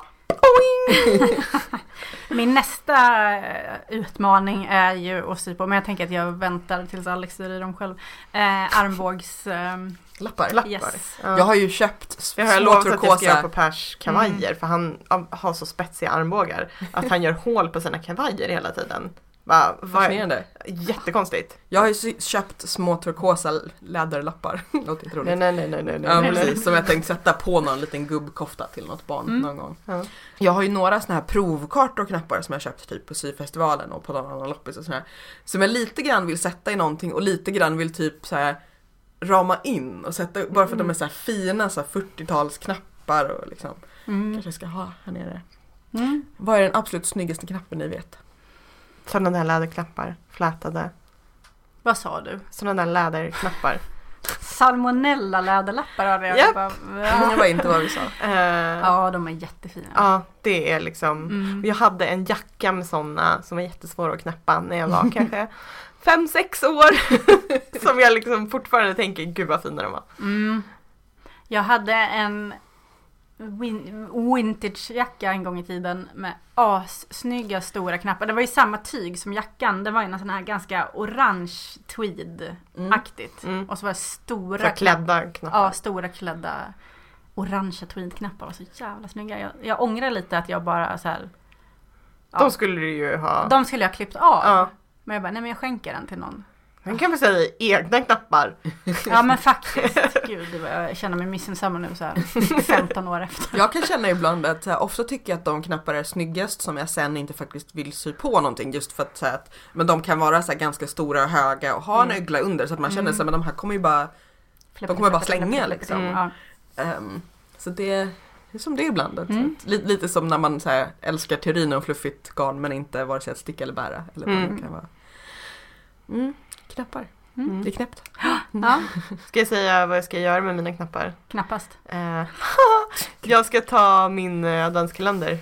Min nästa eh, utmaning är ju att sy på, men jag tänker att jag väntar tills Alex syr i dem själv. Eh, armbågs... Eh, lappar. Lappar. yes. Ja. Jag har ju köpt har jag små lovat att jag ska göra på Pers kavajer för han har så spetsiga armbågar att han gör hål på sina kavajer hela tiden. Va, Fascinerande. jättekonstigt. Jag har ju köpt små turkosa läderlappar. <laughs> Låter inte roligt. Nej nej nej nej nej. Ja nej, nej. precis, som jag tänkt sätta på någon liten gubbkofta till något barn Mm. någon gång. Ja. Jag har ju några såna här provkartor och knappar som jag köpt typ på syfestivalen och på någon annan loppis och sådär. Som jag lite grann vill sätta i någonting och lite grann vill typ så här rama in och sätta bara för att de är så här fina så här 40-talsknappar och liksom Mm. kanske ska ha här nere. Mm. Vad är den absolut snyggaste knappen ni vet? Sådana där läderknappar, flätade. Vad sa du? Sådana där läderknappar. Salmonella läderlappar hörde jag. Japp. Bara, Det va? var inte vad vi sa. <laughs> Eh, Ja, de är jättefina. Ja, det är liksom. Mm. Jag hade en jacka med sådana som var jättesvåra att knäppa när jag var <laughs> kanske fem sex år. <laughs> som jag liksom fortfarande tänker, gud vad fina de var. Mm. Jag hade en win- vintagejacka en gång i tiden med assnygga stora knappar. Det var ju samma tyg som jackan. Det var ju en sån här ganska orange tweed-aktigt. Mm. Och så var det stora klädda knappar. Ja, stora klädda orangea tweedknappar var så jävla snygga. Jag, jag ångrar lite att jag bara så här. Ja, De skulle du ju ha. de skulle jag ha klippt av. Ja. Men jag bara, nej men jag skänker den till någon. Man kan väl säga egna knappar. <laughs> Ja men faktiskt. Gud, det jag känner mig missunnsam nu så här 15 år efter. Jag kan känna ibland att så här, ofta tycker jag att de knappar är snyggast som jag sen inte faktiskt vill sy på någonting just för att, så här, att men de kan vara så här, ganska stora och höga och ha en Mm. ögla under så att man känner Mm. så men de här kommer ju bara De kommer bara slänga, liksom. Ja. ehm, så det det är som det är ibland. Mm. lite, lite som när man så här, älskar teorin och fluffigt garn men inte vare sig att sticka eller bära. Eller vad det Mm. kan vara. Mm, knappar, Mm. det är knäppt. <gasps> ja, Ska jag säga vad jag ska göra med mina knappar? knappast. Eh, <laughs> jag ska ta min eh, adventskalender.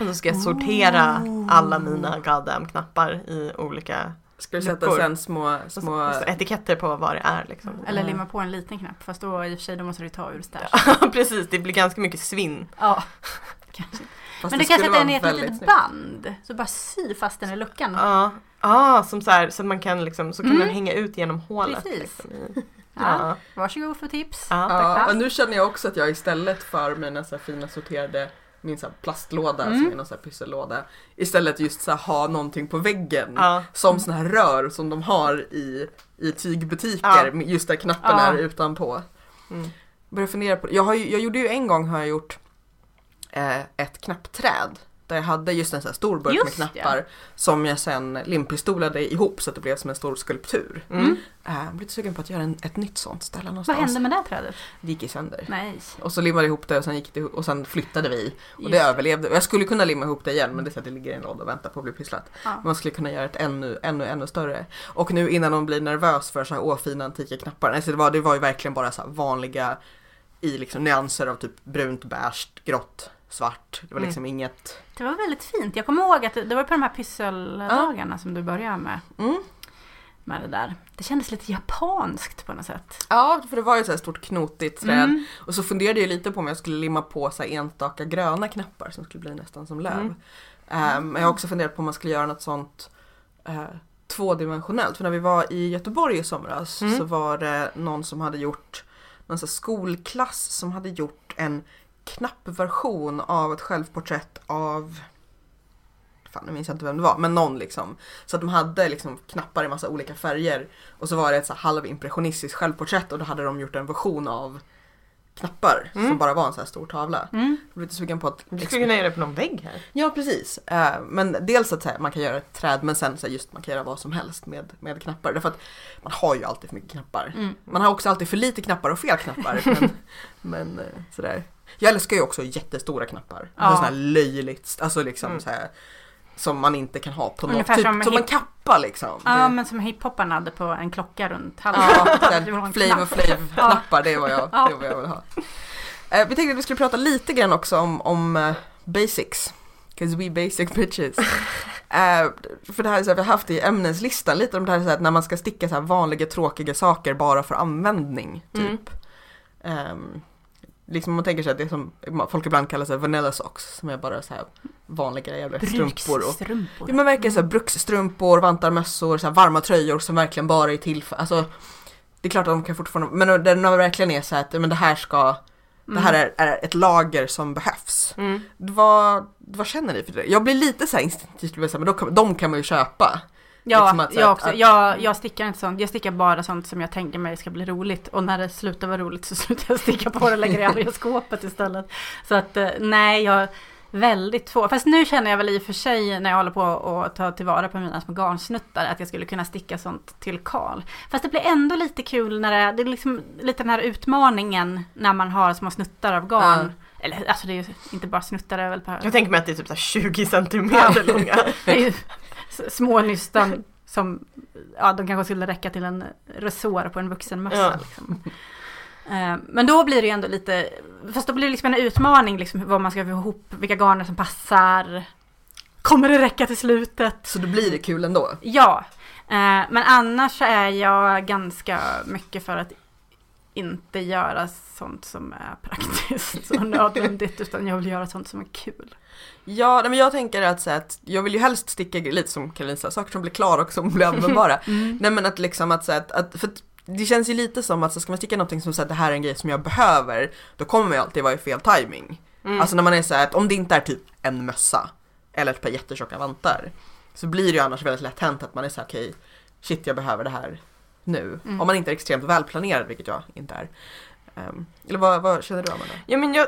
Och så ska jag sortera alla mina goddamn knappar i olika Ska du sätta sen små, små etiketter på vad det är liksom. Eller Ja. limma på en liten knapp. Fast då i och för sig då måste du ta ur stash. Ja <laughs> precis, det blir ganska mycket svinn. Ja, <laughs> kanske. fast Men du kan sätta den i ett litet band. Så bara sy fast den i luckan. Ja, ah, som så här, så man kan liksom, så kan Mm. den hänga ut genom hålet. Precis. Liksom, Ja. ja. Varsågod för tips. Ja, Ja, tack. och nu känner jag också att jag istället för mina så här fina sorterade min så här plastlåda Mm. som är någon så här pyssellåda istället just så här ha någonting på väggen ja. som såna här rör som de har i, i tygbutiker Ja. just där knappen Ja. är utanpå. Mm. Börjar fundera på jag, har ju, jag gjorde ju en gång har jag gjort eh, ett knappträd där jag hade just en sån här stor burk med Just det. knappar som jag sen limpistolade ihop så att det blev som en stor skulptur. Mm. Eh, jag blev lite sugen på att göra en, ett nytt sånt ställe Vad någonstans. hände med det trädet? Det gick ju sönder. Nej. Och så limmade jag ihop det och sen, gick det, och sen flyttade vi. Och Just det överlevde. Jag skulle kunna limma ihop det igen men det så att det ligger i en låda och väntar på att bli pysslat. Ja. Man skulle kunna göra ett ännu, ännu, ännu större. Och nu innan hon blir nervös för så här åfina antika knappar. Alltså det, var, det var ju verkligen bara så här vanliga i liksom nyanser av typ brunt, beige, grått, svart. Det var liksom inget... Det var väldigt fint. Jag kommer ihåg att det var på de här pysseldagarna som du började med. Mm. Med det där. Det kändes lite japanskt på något sätt. Ja, för det var ju så här stort knotigt träd. Mm. Och så funderade jag lite på om jag skulle limma på så enstaka gröna knappar som skulle bli nästan som löv. Mm. Eh, Men jag har också funderat på om man skulle göra något sånt eh, tvådimensionellt. För när vi var i Göteborg i somras Mm. så var det någon som hade gjort, någon skolklass som hade gjort en knappversion av ett självporträtt av Fan, nu minns jag inte vem det var, men någon liksom. Så att de hade liksom knappar i massa olika färger. Och så var det ett så halvimpressionistiskt självporträtt och då hade de gjort en version av knappar Mm. som bara var en så här stor tavla. Mm. Jag blev lite sugen på att Du skulle kunna göra det på någon vägg här. Ja precis. Eh, men dels att man kan göra ett träd men sen så just man kan göra vad som helst med, med knappar. Därför att man har ju alltid för mycket knappar. Mm. Man har också alltid för lite knappar och fel knappar. <laughs> men, men eh, sådär. Jag älskar ju också jättestora knappar. Ja. Ja. Sådana här löjligt, alltså liksom Mm. så här, Som man inte kan ha på något, Ungefär typ som som, en kappa liksom. Ja, Det- men som hiphoparna hade på en klocka runt halsen. <laughs> Ja, var Flav knapp. och Flav knappar, det är vad jag, Ja. det vad jag vill ha. Eh, vi tänkte att vi skulle prata lite grann också om, om eh, basics. Cause we basic bitches. <laughs> Eh, för det här är så här, vi har haft i ämneslistan lite om det här, så här att när man ska sticka så här vanliga tråkiga saker bara för användning. Typ. Ehm, liksom om man tänker sig att det som folk ibland kallar så här vanilla socks som är bara så här vanliga jävla strumpor. Och. Ja men verkligen såhär bruksstrumpor, vantar, mössor, så här varma tröjor som verkligen bara är till för, alltså Det är klart att de kan fortfarande, men det verkligen är så här att men det här ska, det här är, är ett lager som behövs. Mm. Vad, vad känner ni för det? Jag blir lite instinktivt, så här, men de kan, de kan man ju köpa. Ja, Liksom att jag också. att- Jag, jag stickar inte sånt. Jag stickar bara sånt som jag tänker mig ska bli roligt. Och när det slutar vara roligt så <laughs> slutar jag sticka på det och lägger det i skåpet istället. Så att eh, nej, jag är väldigt få. Fast nu känner jag väl i och för sig när jag håller på att ta tillvara på mina små garnsnuttar att jag skulle kunna sticka sånt till Karl. Fast det blir ändå lite kul när det, det är liksom lite den här utmaningen när man har små snuttar av garn. Eller alltså det är ju inte bara snuttar, är väl Jag tänker mig att det är typ så här 20 centimeter långa. <laughs> det är ju s- små nystan som, ja de kanske skulle räcka till en resår på en vuxen mössa. Ja. Liksom. Eh, Men då blir det ju ändå lite, fast då blir det liksom en utmaning liksom vad man ska få ihop, vilka garner som passar. Kommer det räcka till slutet? Så då blir det kul ändå. Ja, eh, men annars så är jag ganska mycket för att inte göra sånt som är praktiskt och nödvändigt <laughs> utan jag vill göra sånt som är kul. Ja, men jag tänker att, så att jag vill ju helst sticka lite som Caroline sa, saker som blir klara och som blir användbara. <laughs> Mm. nej men att liksom att, så att, att för det känns ju lite som att så ska man sticka någonting som säger det här är en grej som jag behöver, då kommer ju alltid vara i fel timing. Mm. Alltså när man är så här att om det inte är typ en mössa eller ett par jättetjocka vantar så blir det ju annars väldigt lätt hänt att man är så här okej, shit jag behöver det här nu. Mm. Om man inte är extremt välplanerad, vilket jag inte är. Ehm, eller vad, vad känner du Amanda? Ja men jag,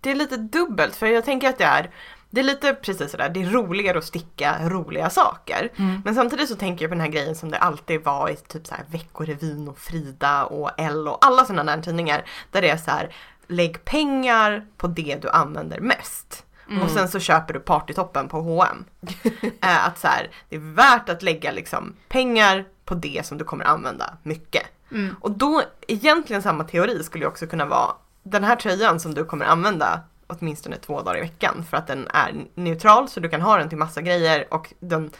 det är lite dubbelt för jag tänker att det är det är lite precis sådär, det är roligare att sticka roliga saker. Mm. Men samtidigt så tänker jag på den här grejen som det alltid var i typ så här Veckorevyn och Frida och Elle och alla sådana där tidningar. Där det är så här, lägg pengar på det du använder mest. Mm. Och sen så köper du partytoppen på H&M. <laughs> att så här, det är värt att lägga liksom pengar på det som du kommer använda mycket. Mm. Och då, egentligen samma teori skulle ju också kunna vara den här tröjan som du kommer använda åtminstone två dagar i veckan för att den är neutral så du kan ha den till massa grejer och den,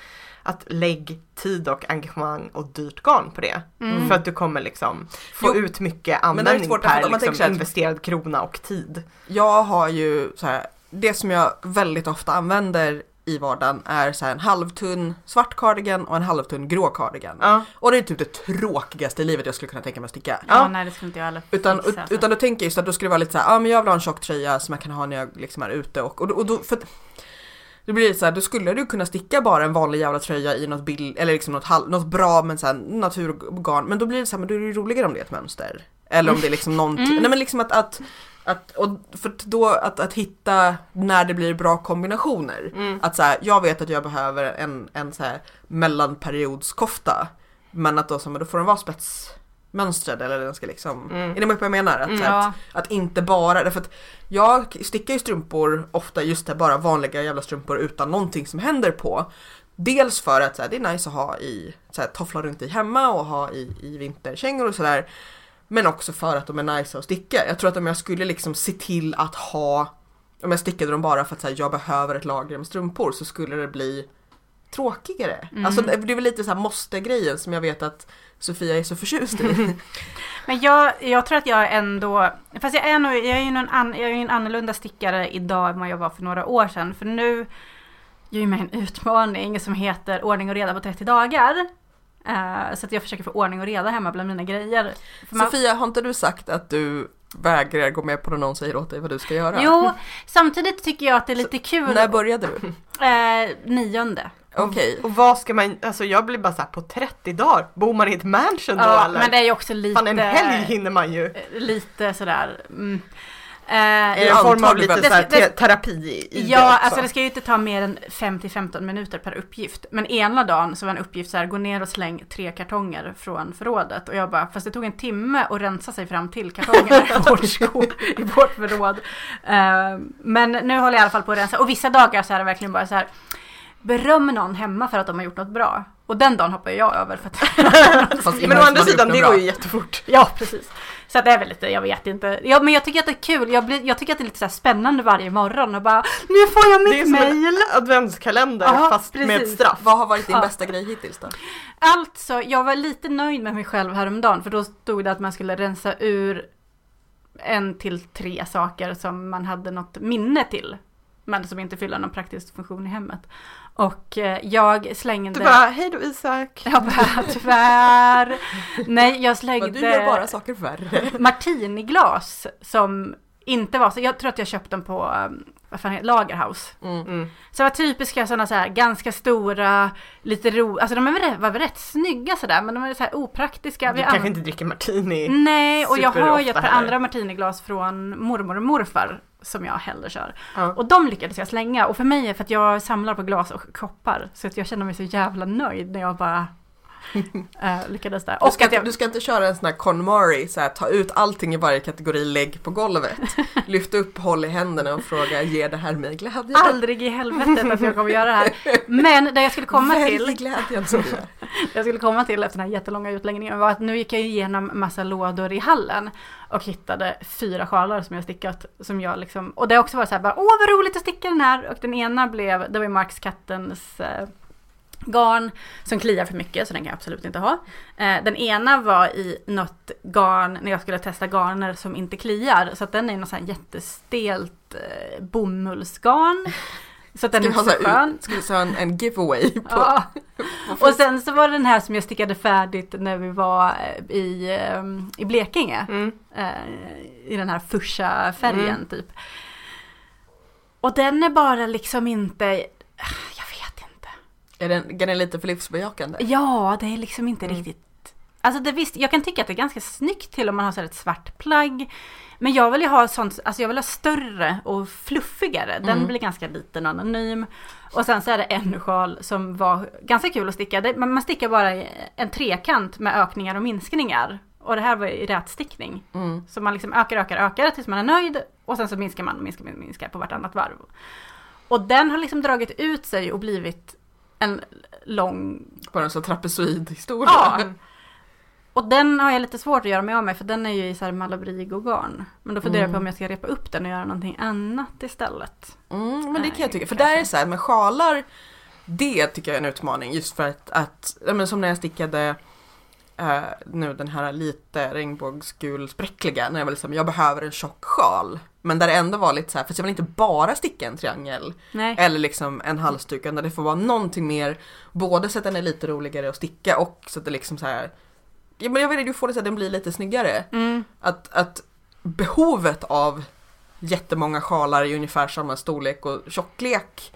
att lägg tid och engagemang och dyrt garn på det. Mm. För att du kommer liksom få Jo, ut mycket användning svårt, därför per att liksom, här- investerad krona och tid. Jag har ju så här, det som jag väldigt ofta använder i vardagen är så en halvtunn svart cardigan och en halvtunn grå cardigan. Ja. Och det är typ det tråkigaste i livet jag skulle kunna tänka mig att sticka. Ja, Ja. nej det skulle inte jag heller Utan, fixa, alltså. utan då tänker jag just att då skulle det vara lite så här, ja men jag vill ha en tjock tröja som jag kan ha när jag liksom är ute och, och, och då, för det blir så här, då skulle du kunna sticka bara en vanlig jävla tröja i något bild, eller liksom något, halv, något bra men så här naturgarn, men då blir det så här, men då är det roligare om det är ett mönster. Eller om det är liksom någonting, Mm. nej men liksom att, att, att och för då att, att hitta när det blir bra kombinationer. Mm. Att så här, jag vet att jag behöver en, en så här mellanperiodskofta. Men att då, så, men då får den vara spetsmönstrad eller den ska liksom, Mm. är ni med på vad jag menar? Att, Mm, här, ja. att, att inte bara, därför att jag stickar ju strumpor ofta just det, bara vanliga jävla strumpor utan någonting som händer på. Dels för att så här, det är nice att ha i, så här, toffla runt i hemma och ha i, i vinterkängor och sådär. Men också för att de är nice att sticka. Jag tror att om jag skulle liksom se till att ha, om jag stickade dem bara för att här, jag behöver ett lager med strumpor så skulle det bli tråkigare. Mm. Alltså det är väl lite så här måste-grejen som jag vet att Sofia är så förtjust i. <laughs> Men jag, jag tror att jag ändå, fast jag är nog, jag är ju en, an, jag är ju en annorlunda stickare idag än vad jag var för några år sedan. För nu jag mig en utmaning som heter ordning och reda på 30 dagar. Eh, så att jag försöker få ordning och reda hemma bland mina grejer. För man- Sofia, har inte du sagt att du vägrar gå med på när någon säger åt dig vad du ska göra? Jo, samtidigt tycker jag att det är lite kul. När började du? Eh, nionde. Okej. Och vad ska man, alltså jag blir bara såhär på 30 dagar, bor man i ett mansion då Ja, eller? men det är ju också lite... Fan en helg hinner man ju. Lite sådär. Mm. Eh, I en form av lite Det- det- te- terapi i, i det Ja, också. alltså det ska ju inte ta mer än 5-15 minuter per uppgift. Men ena dagen så var en uppgift så här, gå ner och släng tre kartonger från förrådet. Och jag bara, fast det tog en timme att rensa sig fram till kartongerna <laughs> i vårt, sko, i vårt förråd. Eh, men nu håller jag i alla fall på att rensa. Och vissa dagar så är det verkligen bara så här, beröm någon hemma för att de har gjort något bra. Och den dagen hoppar jag över för att <laughs> Men å andra sidan, det går ju jättefort. Ja, precis. Så att det är väl lite, jag vet inte. Ja, men jag tycker att det är kul. Jag, blir, jag tycker att det är lite så här spännande varje morgon och bara, nu får jag Det är mitt som en mail. adventskalender Ja, fast med ett precis. straff. Vad har varit din Ja. bästa grej hittills då? Alltså, jag var lite nöjd med mig själv häromdagen för då stod det att man skulle rensa ur en till tre saker som man hade något minne till. Men som inte fyller någon praktisk funktion i hemmet. Och eh, jag slängde... Du bara, hej då Isak. <laughs> Jag bara, tyvärr. Nej, jag slängde du gör bara saker värre. <laughs> martiniglas som inte var så. Jag tror att jag köpte dem på, um, vad fan heter Lagerhaus. Mm. Mm. Så det var typiska sådana så här ganska stora, lite ro, alltså de är väl rätt, var väl rätt snygga sådär men de är så här opraktiska. Du Vi kanske inte dricker martini. Nej, och jag har ju ett par andra martiniglas från mormor och morfar som jag hellre kör. Ja. Och de lyckades jag slänga och för mig för att jag samlar på glas och koppar så att jag känner mig så jävla nöjd när jag bara <laughs> eh, lyckades där. Du ska, jag, du ska inte köra en sån här KonMari, så här, ta ut allting i varje kategori, lägg på golvet. <laughs> Lyft upp, håll i händerna och fråga, ger det här mig glädje? aldrig i helvetet att jag kommer göra det här. Men det jag skulle komma Välj till glädjen Sofia. <laughs> Jag skulle komma till efter den här jättelånga utläggningen var att nu gick jag igenom massa lådor i hallen och hittade fyra sjalar som jag stickat. Som jag liksom, och det har också varit så här bara, åh vad roligt att sticka den här! Och den ena blev, det var ju Marks kattens eh, garn som kliar för mycket så den kan jag absolut inte ha. Eh, den ena var i något garn när jag skulle testa garner som inte kliar så att den är något sånt här jättestelt eh, bomullsgarn. Så att den Ska är så skön. ska vi ha en, en giveaway på, Ja. på Och sen så var det den här som jag stickade färdigt när vi var eh, i, eh, i Blekinge. Mm. Eh, I den här fuscha färgen Mm. typ. Och den är bara liksom inte, Är den, är lite för livsbejakande? Ja, det är liksom inte Mm. riktigt. Alltså det visst, jag kan tycka att det är ganska snyggt till om man har så ett svart plagg. Men jag vill ju ha sånt, alltså jag vill ha större och fluffigare. Den Mm. blir ganska liten och anonym. Och sen så är det en sjal som var ganska kul att sticka. Det, man stickar bara en trekant med ökningar och minskningar. Och det här var i rätstickning. Mm. Så man liksom ökar, ökar, ökar tills man är nöjd. Och sen så minskar man, minskar, minskar på vartannat varv. Och den har liksom dragit ut sig och blivit en lång Bara en sån trapezoidhistoria. Ja. <laughs> Och den har jag lite svårt att göra mig av med för den är ju i så här Malabrigo-garn. Men då funderar jag på Mm. om jag ska repa upp den och göra någonting annat istället. Mm, men det kan jag tycka, för kanske. där är så här med sjalar, det tycker jag är en utmaning just för att, att men som när jag stickade eh, nu den här lite regnbågsgul spräckliga, när jag var liksom, jag behöver en tjock sjal. Men där det ändå var lite så här, för jag vill inte bara sticka en triangel Nej. eller liksom en halsduk, utan det får vara någonting mer, både så att den är lite roligare att sticka och så att det liksom så här, ja, men jag vet inte, du får det så att den blir lite snyggare. Mm. Att, att behovet av jättemånga sjalar i ungefär samma storlek och tjocklek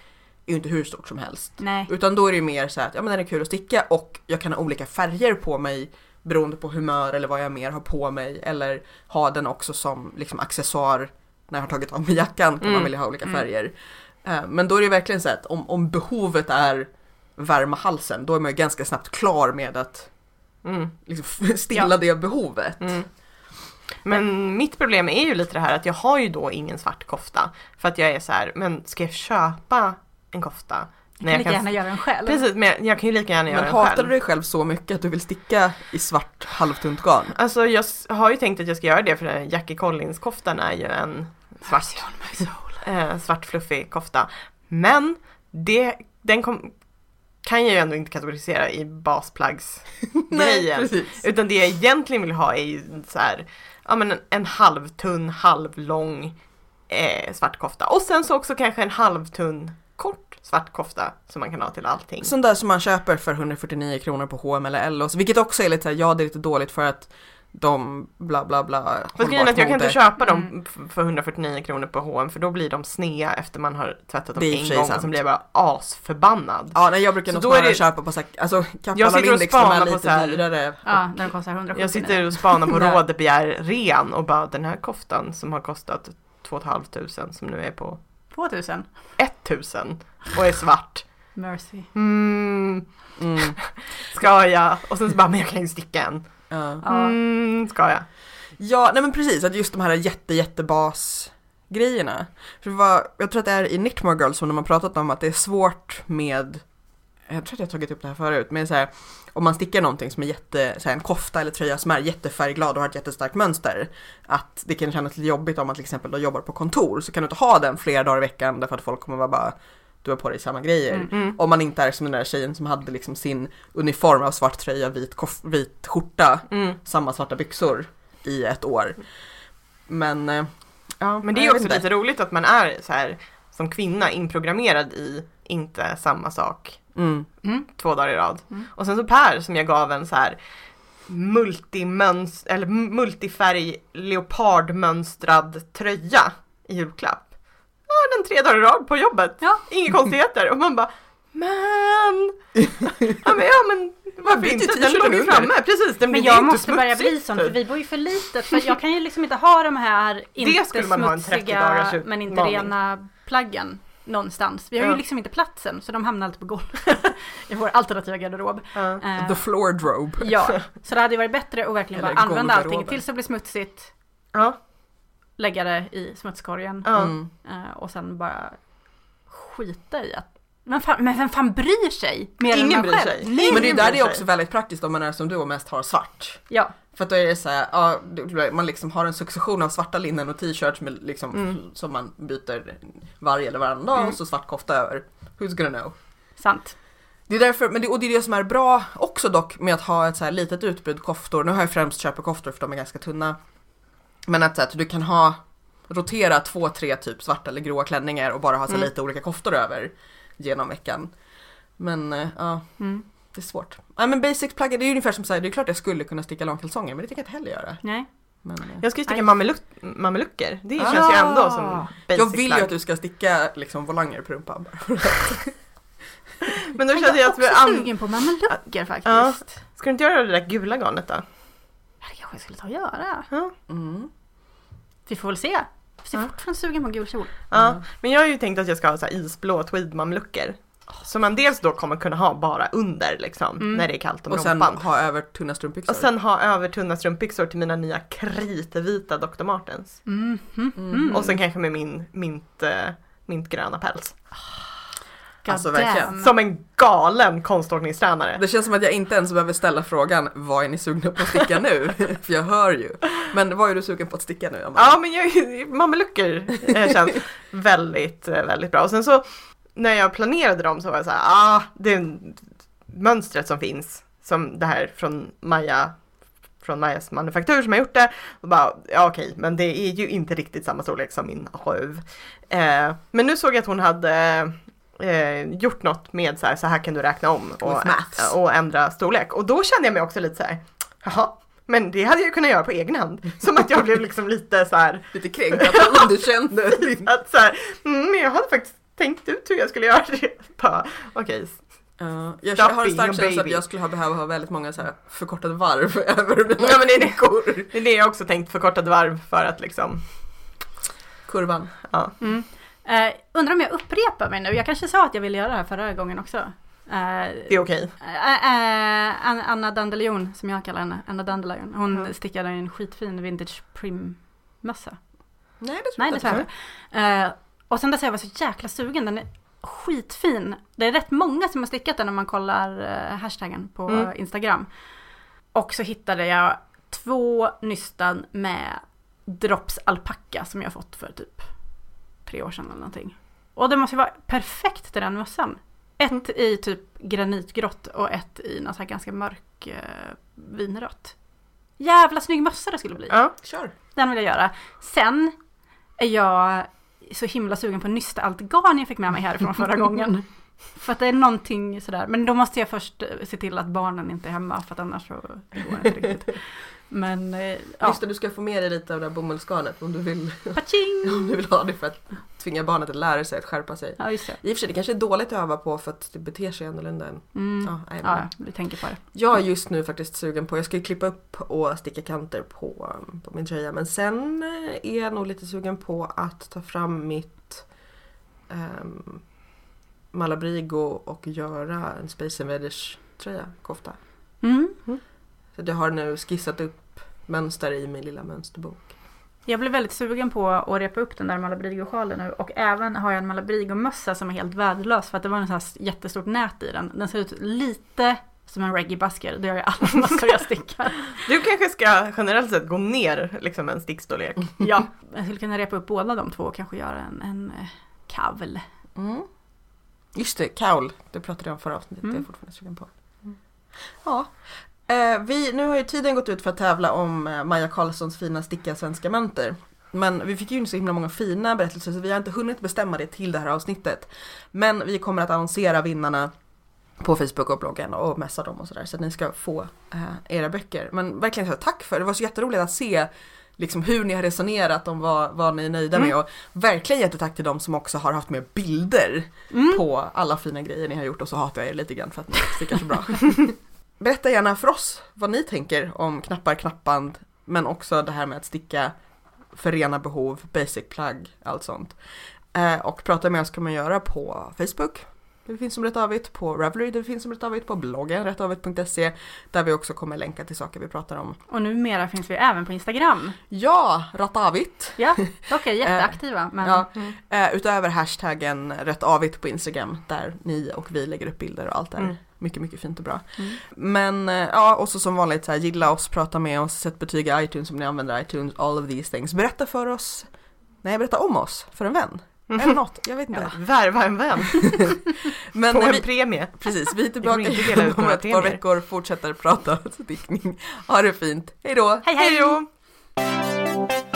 är ju inte hur stort som helst. Nej. Utan då är det ju mer så här att ja, men den är kul att sticka och jag kan ha olika färger på mig beroende på humör eller vad jag mer har på mig eller ha den också som liksom accessoar när jag har tagit av mig jackan kan man Mm. vilja ha olika Mm. färger. Eh, Men då är det ju verkligen så att om, om behovet är värma halsen då är man ju ganska snabbt klar med att Mm. liksom <laughs> stilla Ja. det behovet. Mm. Men mitt problem är ju lite det här att jag har ju då ingen svart kofta. För att jag är så här, men ska jag köpa en kofta? Jag kan lika gärna göra den själv. Precis, men jag kan ju lika gärna göra Men den hatar själv. du dig själv så mycket att du vill sticka i svart halvtunt garn? Alltså jag har ju tänkt att jag ska göra det för den Jackie Collins-koftan är ju en svart, <laughs> eh, svart fluffig kofta. Men det, den kom, kan jag ju ändå inte kategorisera i basplaggsgrejen. <laughs> Utan det jag egentligen vill ha är ju så här, ja men en, en halvtunn, halvlång eh, svart kofta. Och sen så också kanske en halvtunn, kort svart kofta som man kan ha till allting. Sån där som man köper för 149 kronor på H&M eller Ellos, vilket också är lite såhär, ja det är lite dåligt för att de bla bla bla Fast grejen att jag kan inte köpa dem Mm. för 149 kronor på H&M för då blir de snea efter man har tvättat dem och en gång och sant. så blir jag bara asförbannad. Ja, nej, jag brukar Så nog snarare det- köpa på så här, alltså Jag Kappahl och och Lindex, de är lite här- dyrare. Ja, den kostar 179. Jag sitter och spanar på <laughs> Nej. Rådebjer ren och bara den här koftan som har kostat 2 500 som nu är på 2000. 1000 och är svart. Mercy. Mm, Mm, <laughs> ska jag? Och sen så bara, men jag kan ju sticka en. Ja. Ja. Mm, ska jag? ja, nej men precis, att just de här jätte jätte bas grejerna. För var, jag tror att det är i Knitmore Girls som de har pratat om att det är svårt med jag tror att jag har tagit upp det här förut, men så här, om man stickar någonting som är jätte, så här, en kofta eller tröja som är jättefärgglad och har ett jättestarkt mönster, att det kan kännas lite jobbigt om man till exempel då jobbar på kontor, så kan du inte ha den flera dagar i veckan därför att folk kommer vara bara, du har på dig samma grejer. Mm. Mm. Om man inte är som den där tjejen som hade liksom sin uniform av svart tröja, vit, vit skjorta, Mm. samma svarta byxor i ett år. Men, eh, ja, Men det är också inte. lite roligt att man är så här som kvinna inprogrammerad i inte samma sak Mm. Mm. två dagar i rad. Mm. Och sen så Per som jag gav en så här multimöns eller multifärg leopardmönstrad tröja i julklapp. Ja, den tre dagar i rad på jobbet. Ja. Inga konstigheter. Och man bara Men! ja men, ja, men varför inte? Den låg ju framme. Precis, den Men blir jag inte måste börja bli sån typ. för vi bor ju för litet. För jag kan ju liksom inte ha de här inte skulle man ha en 30 smutsiga men inte utmaning. rena plaggen någonstans. Vi har Ja. ju liksom inte platsen så de hamnar alltid på golvet <laughs> i vår alternativa garderob. Ja. Eh, The floor drobe. ja, så det hade ju varit bättre att verkligen Eller bara använda allting tills det blir smutsigt, Ja. Lägga det i smutskorgen. Mm. eh, och sen bara skita i att men, fan, men vem fan bryr sig? Mer än Ingen man bryr själv? sig. Nej, Men det är där det är också väldigt praktiskt om man är som du och mest har svart. Ja, För att då är det så här, ja, man liksom har en succession av svarta linnen och t-shirts med liksom, Mm. som man byter varje eller varannan dag Mm. och så svart kofta över. Who's gonna know? sant. Det är därför, men det, och det är det som är bra också dock med att ha ett så här litet utbud koftor. Nu har jag främst köpekoftor för de är ganska tunna. Men att, så att du kan ha rotera två, tre typ svarta eller gråa klänningar och bara ha så här Mm. lite olika koftor över genom veckan. Men eh, ja, Mm. det är svårt. Ja men basic plagg, det är ungefär som säger det är klart jag skulle kunna sticka långkalsonger men det tänker jag inte heller göra. Nej. Men, eh, Jag ska ju sticka mamelucker. Det Ah. känns ju ändå som basic jag vill ju plagg. att du ska sticka liksom volanger på rumpan. <laughs> Men då Jag kände är jag att vi också an... sugen på mamelucker faktiskt. Ja. Ska du inte göra det där gula garnet då? Ja, Det kanske jag skulle ta och göra. Mm. Vi får väl se. Jag är Ja. fortfarande sugen på en gul kjol. Ja, Mm. men jag har ju tänkt att jag ska ha så här isblå tweedmamelucker. Som man dels då kommer kunna ha bara under liksom, Mm. när det är kallt om Och sen rumpan. ha över tunna strumpbyxor. Och sen ha över tunna strumpbyxor till mina nya kritvita Dr. Martens. Mm. Mm. Mm. Och sen kanske med min mint, eh, mintgröna päls. Alltså, God verkligen. Som en galen konståkningstränare. Det känns som att jag inte ens behöver ställa frågan vad är ni sugna på att sticka nu? <laughs> <laughs> För jag hör ju. Men vad är du sugen på att sticka nu? Amanda? Ja men jag, mamelucker eh, känns <laughs> väldigt, eh, väldigt bra. Och sen så när jag planerade dem så var jag så här, ah, det är mönstret som finns. Som det här från Maja, från Majas manufaktur som har gjort det. Och bara, ja okej, men det är ju inte riktigt samma storlek som min röv. Eh, men nu såg jag att hon hade eh, gjort något med så här, så här kan du räkna om och, och ändra storlek. Och då kände jag mig också lite så här, jaha, men det hade jag ju kunnat göra på egen hand. <laughs> Som att jag blev liksom lite så här, Lite kränkt att jag underkände. <laughs> att så här, mm, jag hade faktiskt tänkt ut hur jag skulle göra det. <laughs> Okej, jag, Stop jag har en stark känsla att jag skulle ha behövt ha väldigt många så här förkortade varv över mina Ja, men det är det. det är det jag också tänkt förkortade varv för att liksom, Kurvan. ja. Mm. Eh, undrar om jag upprepar mig nu. Jag kanske sa att jag ville göra det här förra gången också. Eh, Det är okej. eh, eh, Anna- Dandelion, som jag kallar henne, Anna Dandelion. Hon Ja. stickade en skitfin vintage prim-mössa. Nej det tror Nej, jag det inte. jag. Eh, och sen dess har jag varit så jäkla sugen. Den är skitfin. Det är rätt många som har stickat den när man kollar hashtaggen på Mm. Instagram. Och så hittade jag två nystan med drops alpacka som jag fått för typ tre år sedan eller någonting. Och det måste ju vara perfekt till den mössan. Ett Mm. i typ granitgrått och ett i något här ganska mörk eh, vinrött. Jävla snygg mössa det skulle bli. Ja. Kör. Den vill jag göra. Sen är jag så himla sugen på nysta allt garn jag fick med mig härifrån förra gången. <laughs> För att det är någonting sådär. Men då måste jag först eh, se till att barnen inte är hemma för att annars så det går inte riktigt. Men eh, ja, Just det, du ska få med dig lite av det här bomullsgarnet om du vill, <laughs> om du vill ha det för att tvinga barnet att lära sig att skärpa sig. Ja, just det. I och för sig, det kanske är dåligt att öva på för att det beter sig annorlunda än... Mm. Ja, nej, Ja, du tänker på det. Jag är just nu faktiskt sugen på, jag ska ju klippa upp och sticka kanter på, på min tröja men sen eh, är jag nog lite sugen på att ta fram mitt um, Malabrigo och göra en Space Invaders tröja, kofta. Mm. Så jag har nu skissat upp mönster i min lilla mönsterbok. Jag blev väldigt sugen på att repa upp den där Malabrigo-sjalen nu och även har jag en Malabrigo-mössa som är helt värdelös för att det var en sån här jättestort nät i den. Den ser ut lite som en reggae-basker, det gör ju alla mössor jag stickar. <laughs> Du kanske ska generellt sett gå ner liksom en stickstorlek. <laughs> Ja, jag skulle kunna repa upp båda de två och kanske göra en, en eh, kavl. Mm. Just det, kaul. Det pratade jag om förra avsnittet. Det är Mm. jag fortfarande sugen på. Ja. Eh, vi, nu har ju tiden gått ut för att tävla om eh, Maja Karlssons fina sticka svenska mönster. Men vi fick ju inte så himla många fina berättelser så vi har inte hunnit bestämma det till det här avsnittet. Men vi kommer att annonsera vinnarna på Facebook och bloggen och mässa dem och sådär så att ni ska få eh, era böcker. Men verkligen så tack för det, det var så jätteroligt att se liksom hur ni har resonerat om vad, vad ni är nöjda Mm. med och verkligen jättetack till de som också har haft med bilder Mm. på alla fina grejer ni har gjort och så hatar jag er lite grann för att ni stickar så bra. <laughs> Berätta gärna för oss vad ni tänker om knappar, knappband men också det här med att sticka förena behov, basic plug, allt sånt. Eh, och prata med oss kan man göra på Facebook. Det finns som Rätt Avigt på Ravelry, det finns som Rätt Avigt på bloggen rättavigt.se där vi också kommer länka till saker vi pratar om. Och numera finns vi även på Instagram. Ja, Rättavigt! Ja, <laughs> dock är jätteaktiva. Men ja. Mm. Eh, utöver hashtaggen rättavigt på Instagram där ni och vi lägger upp bilder och allt där. Mm. Mycket, mycket fint och bra. Mm. Men eh, ja, och så som vanligt så här, gilla oss, prata med oss, sätt betyg i iTunes om ni använder iTunes, all of these things. Berätta för oss, nej berätta om oss för en vän. Eller något, jag vet inte. Värva en vän <laughs> Men på en vi, premie. precis, vi är tillbaka om ett par veckor, fortsätter prata stickning. <laughs> Ha det fint, hej då! Hej hej! Hej då!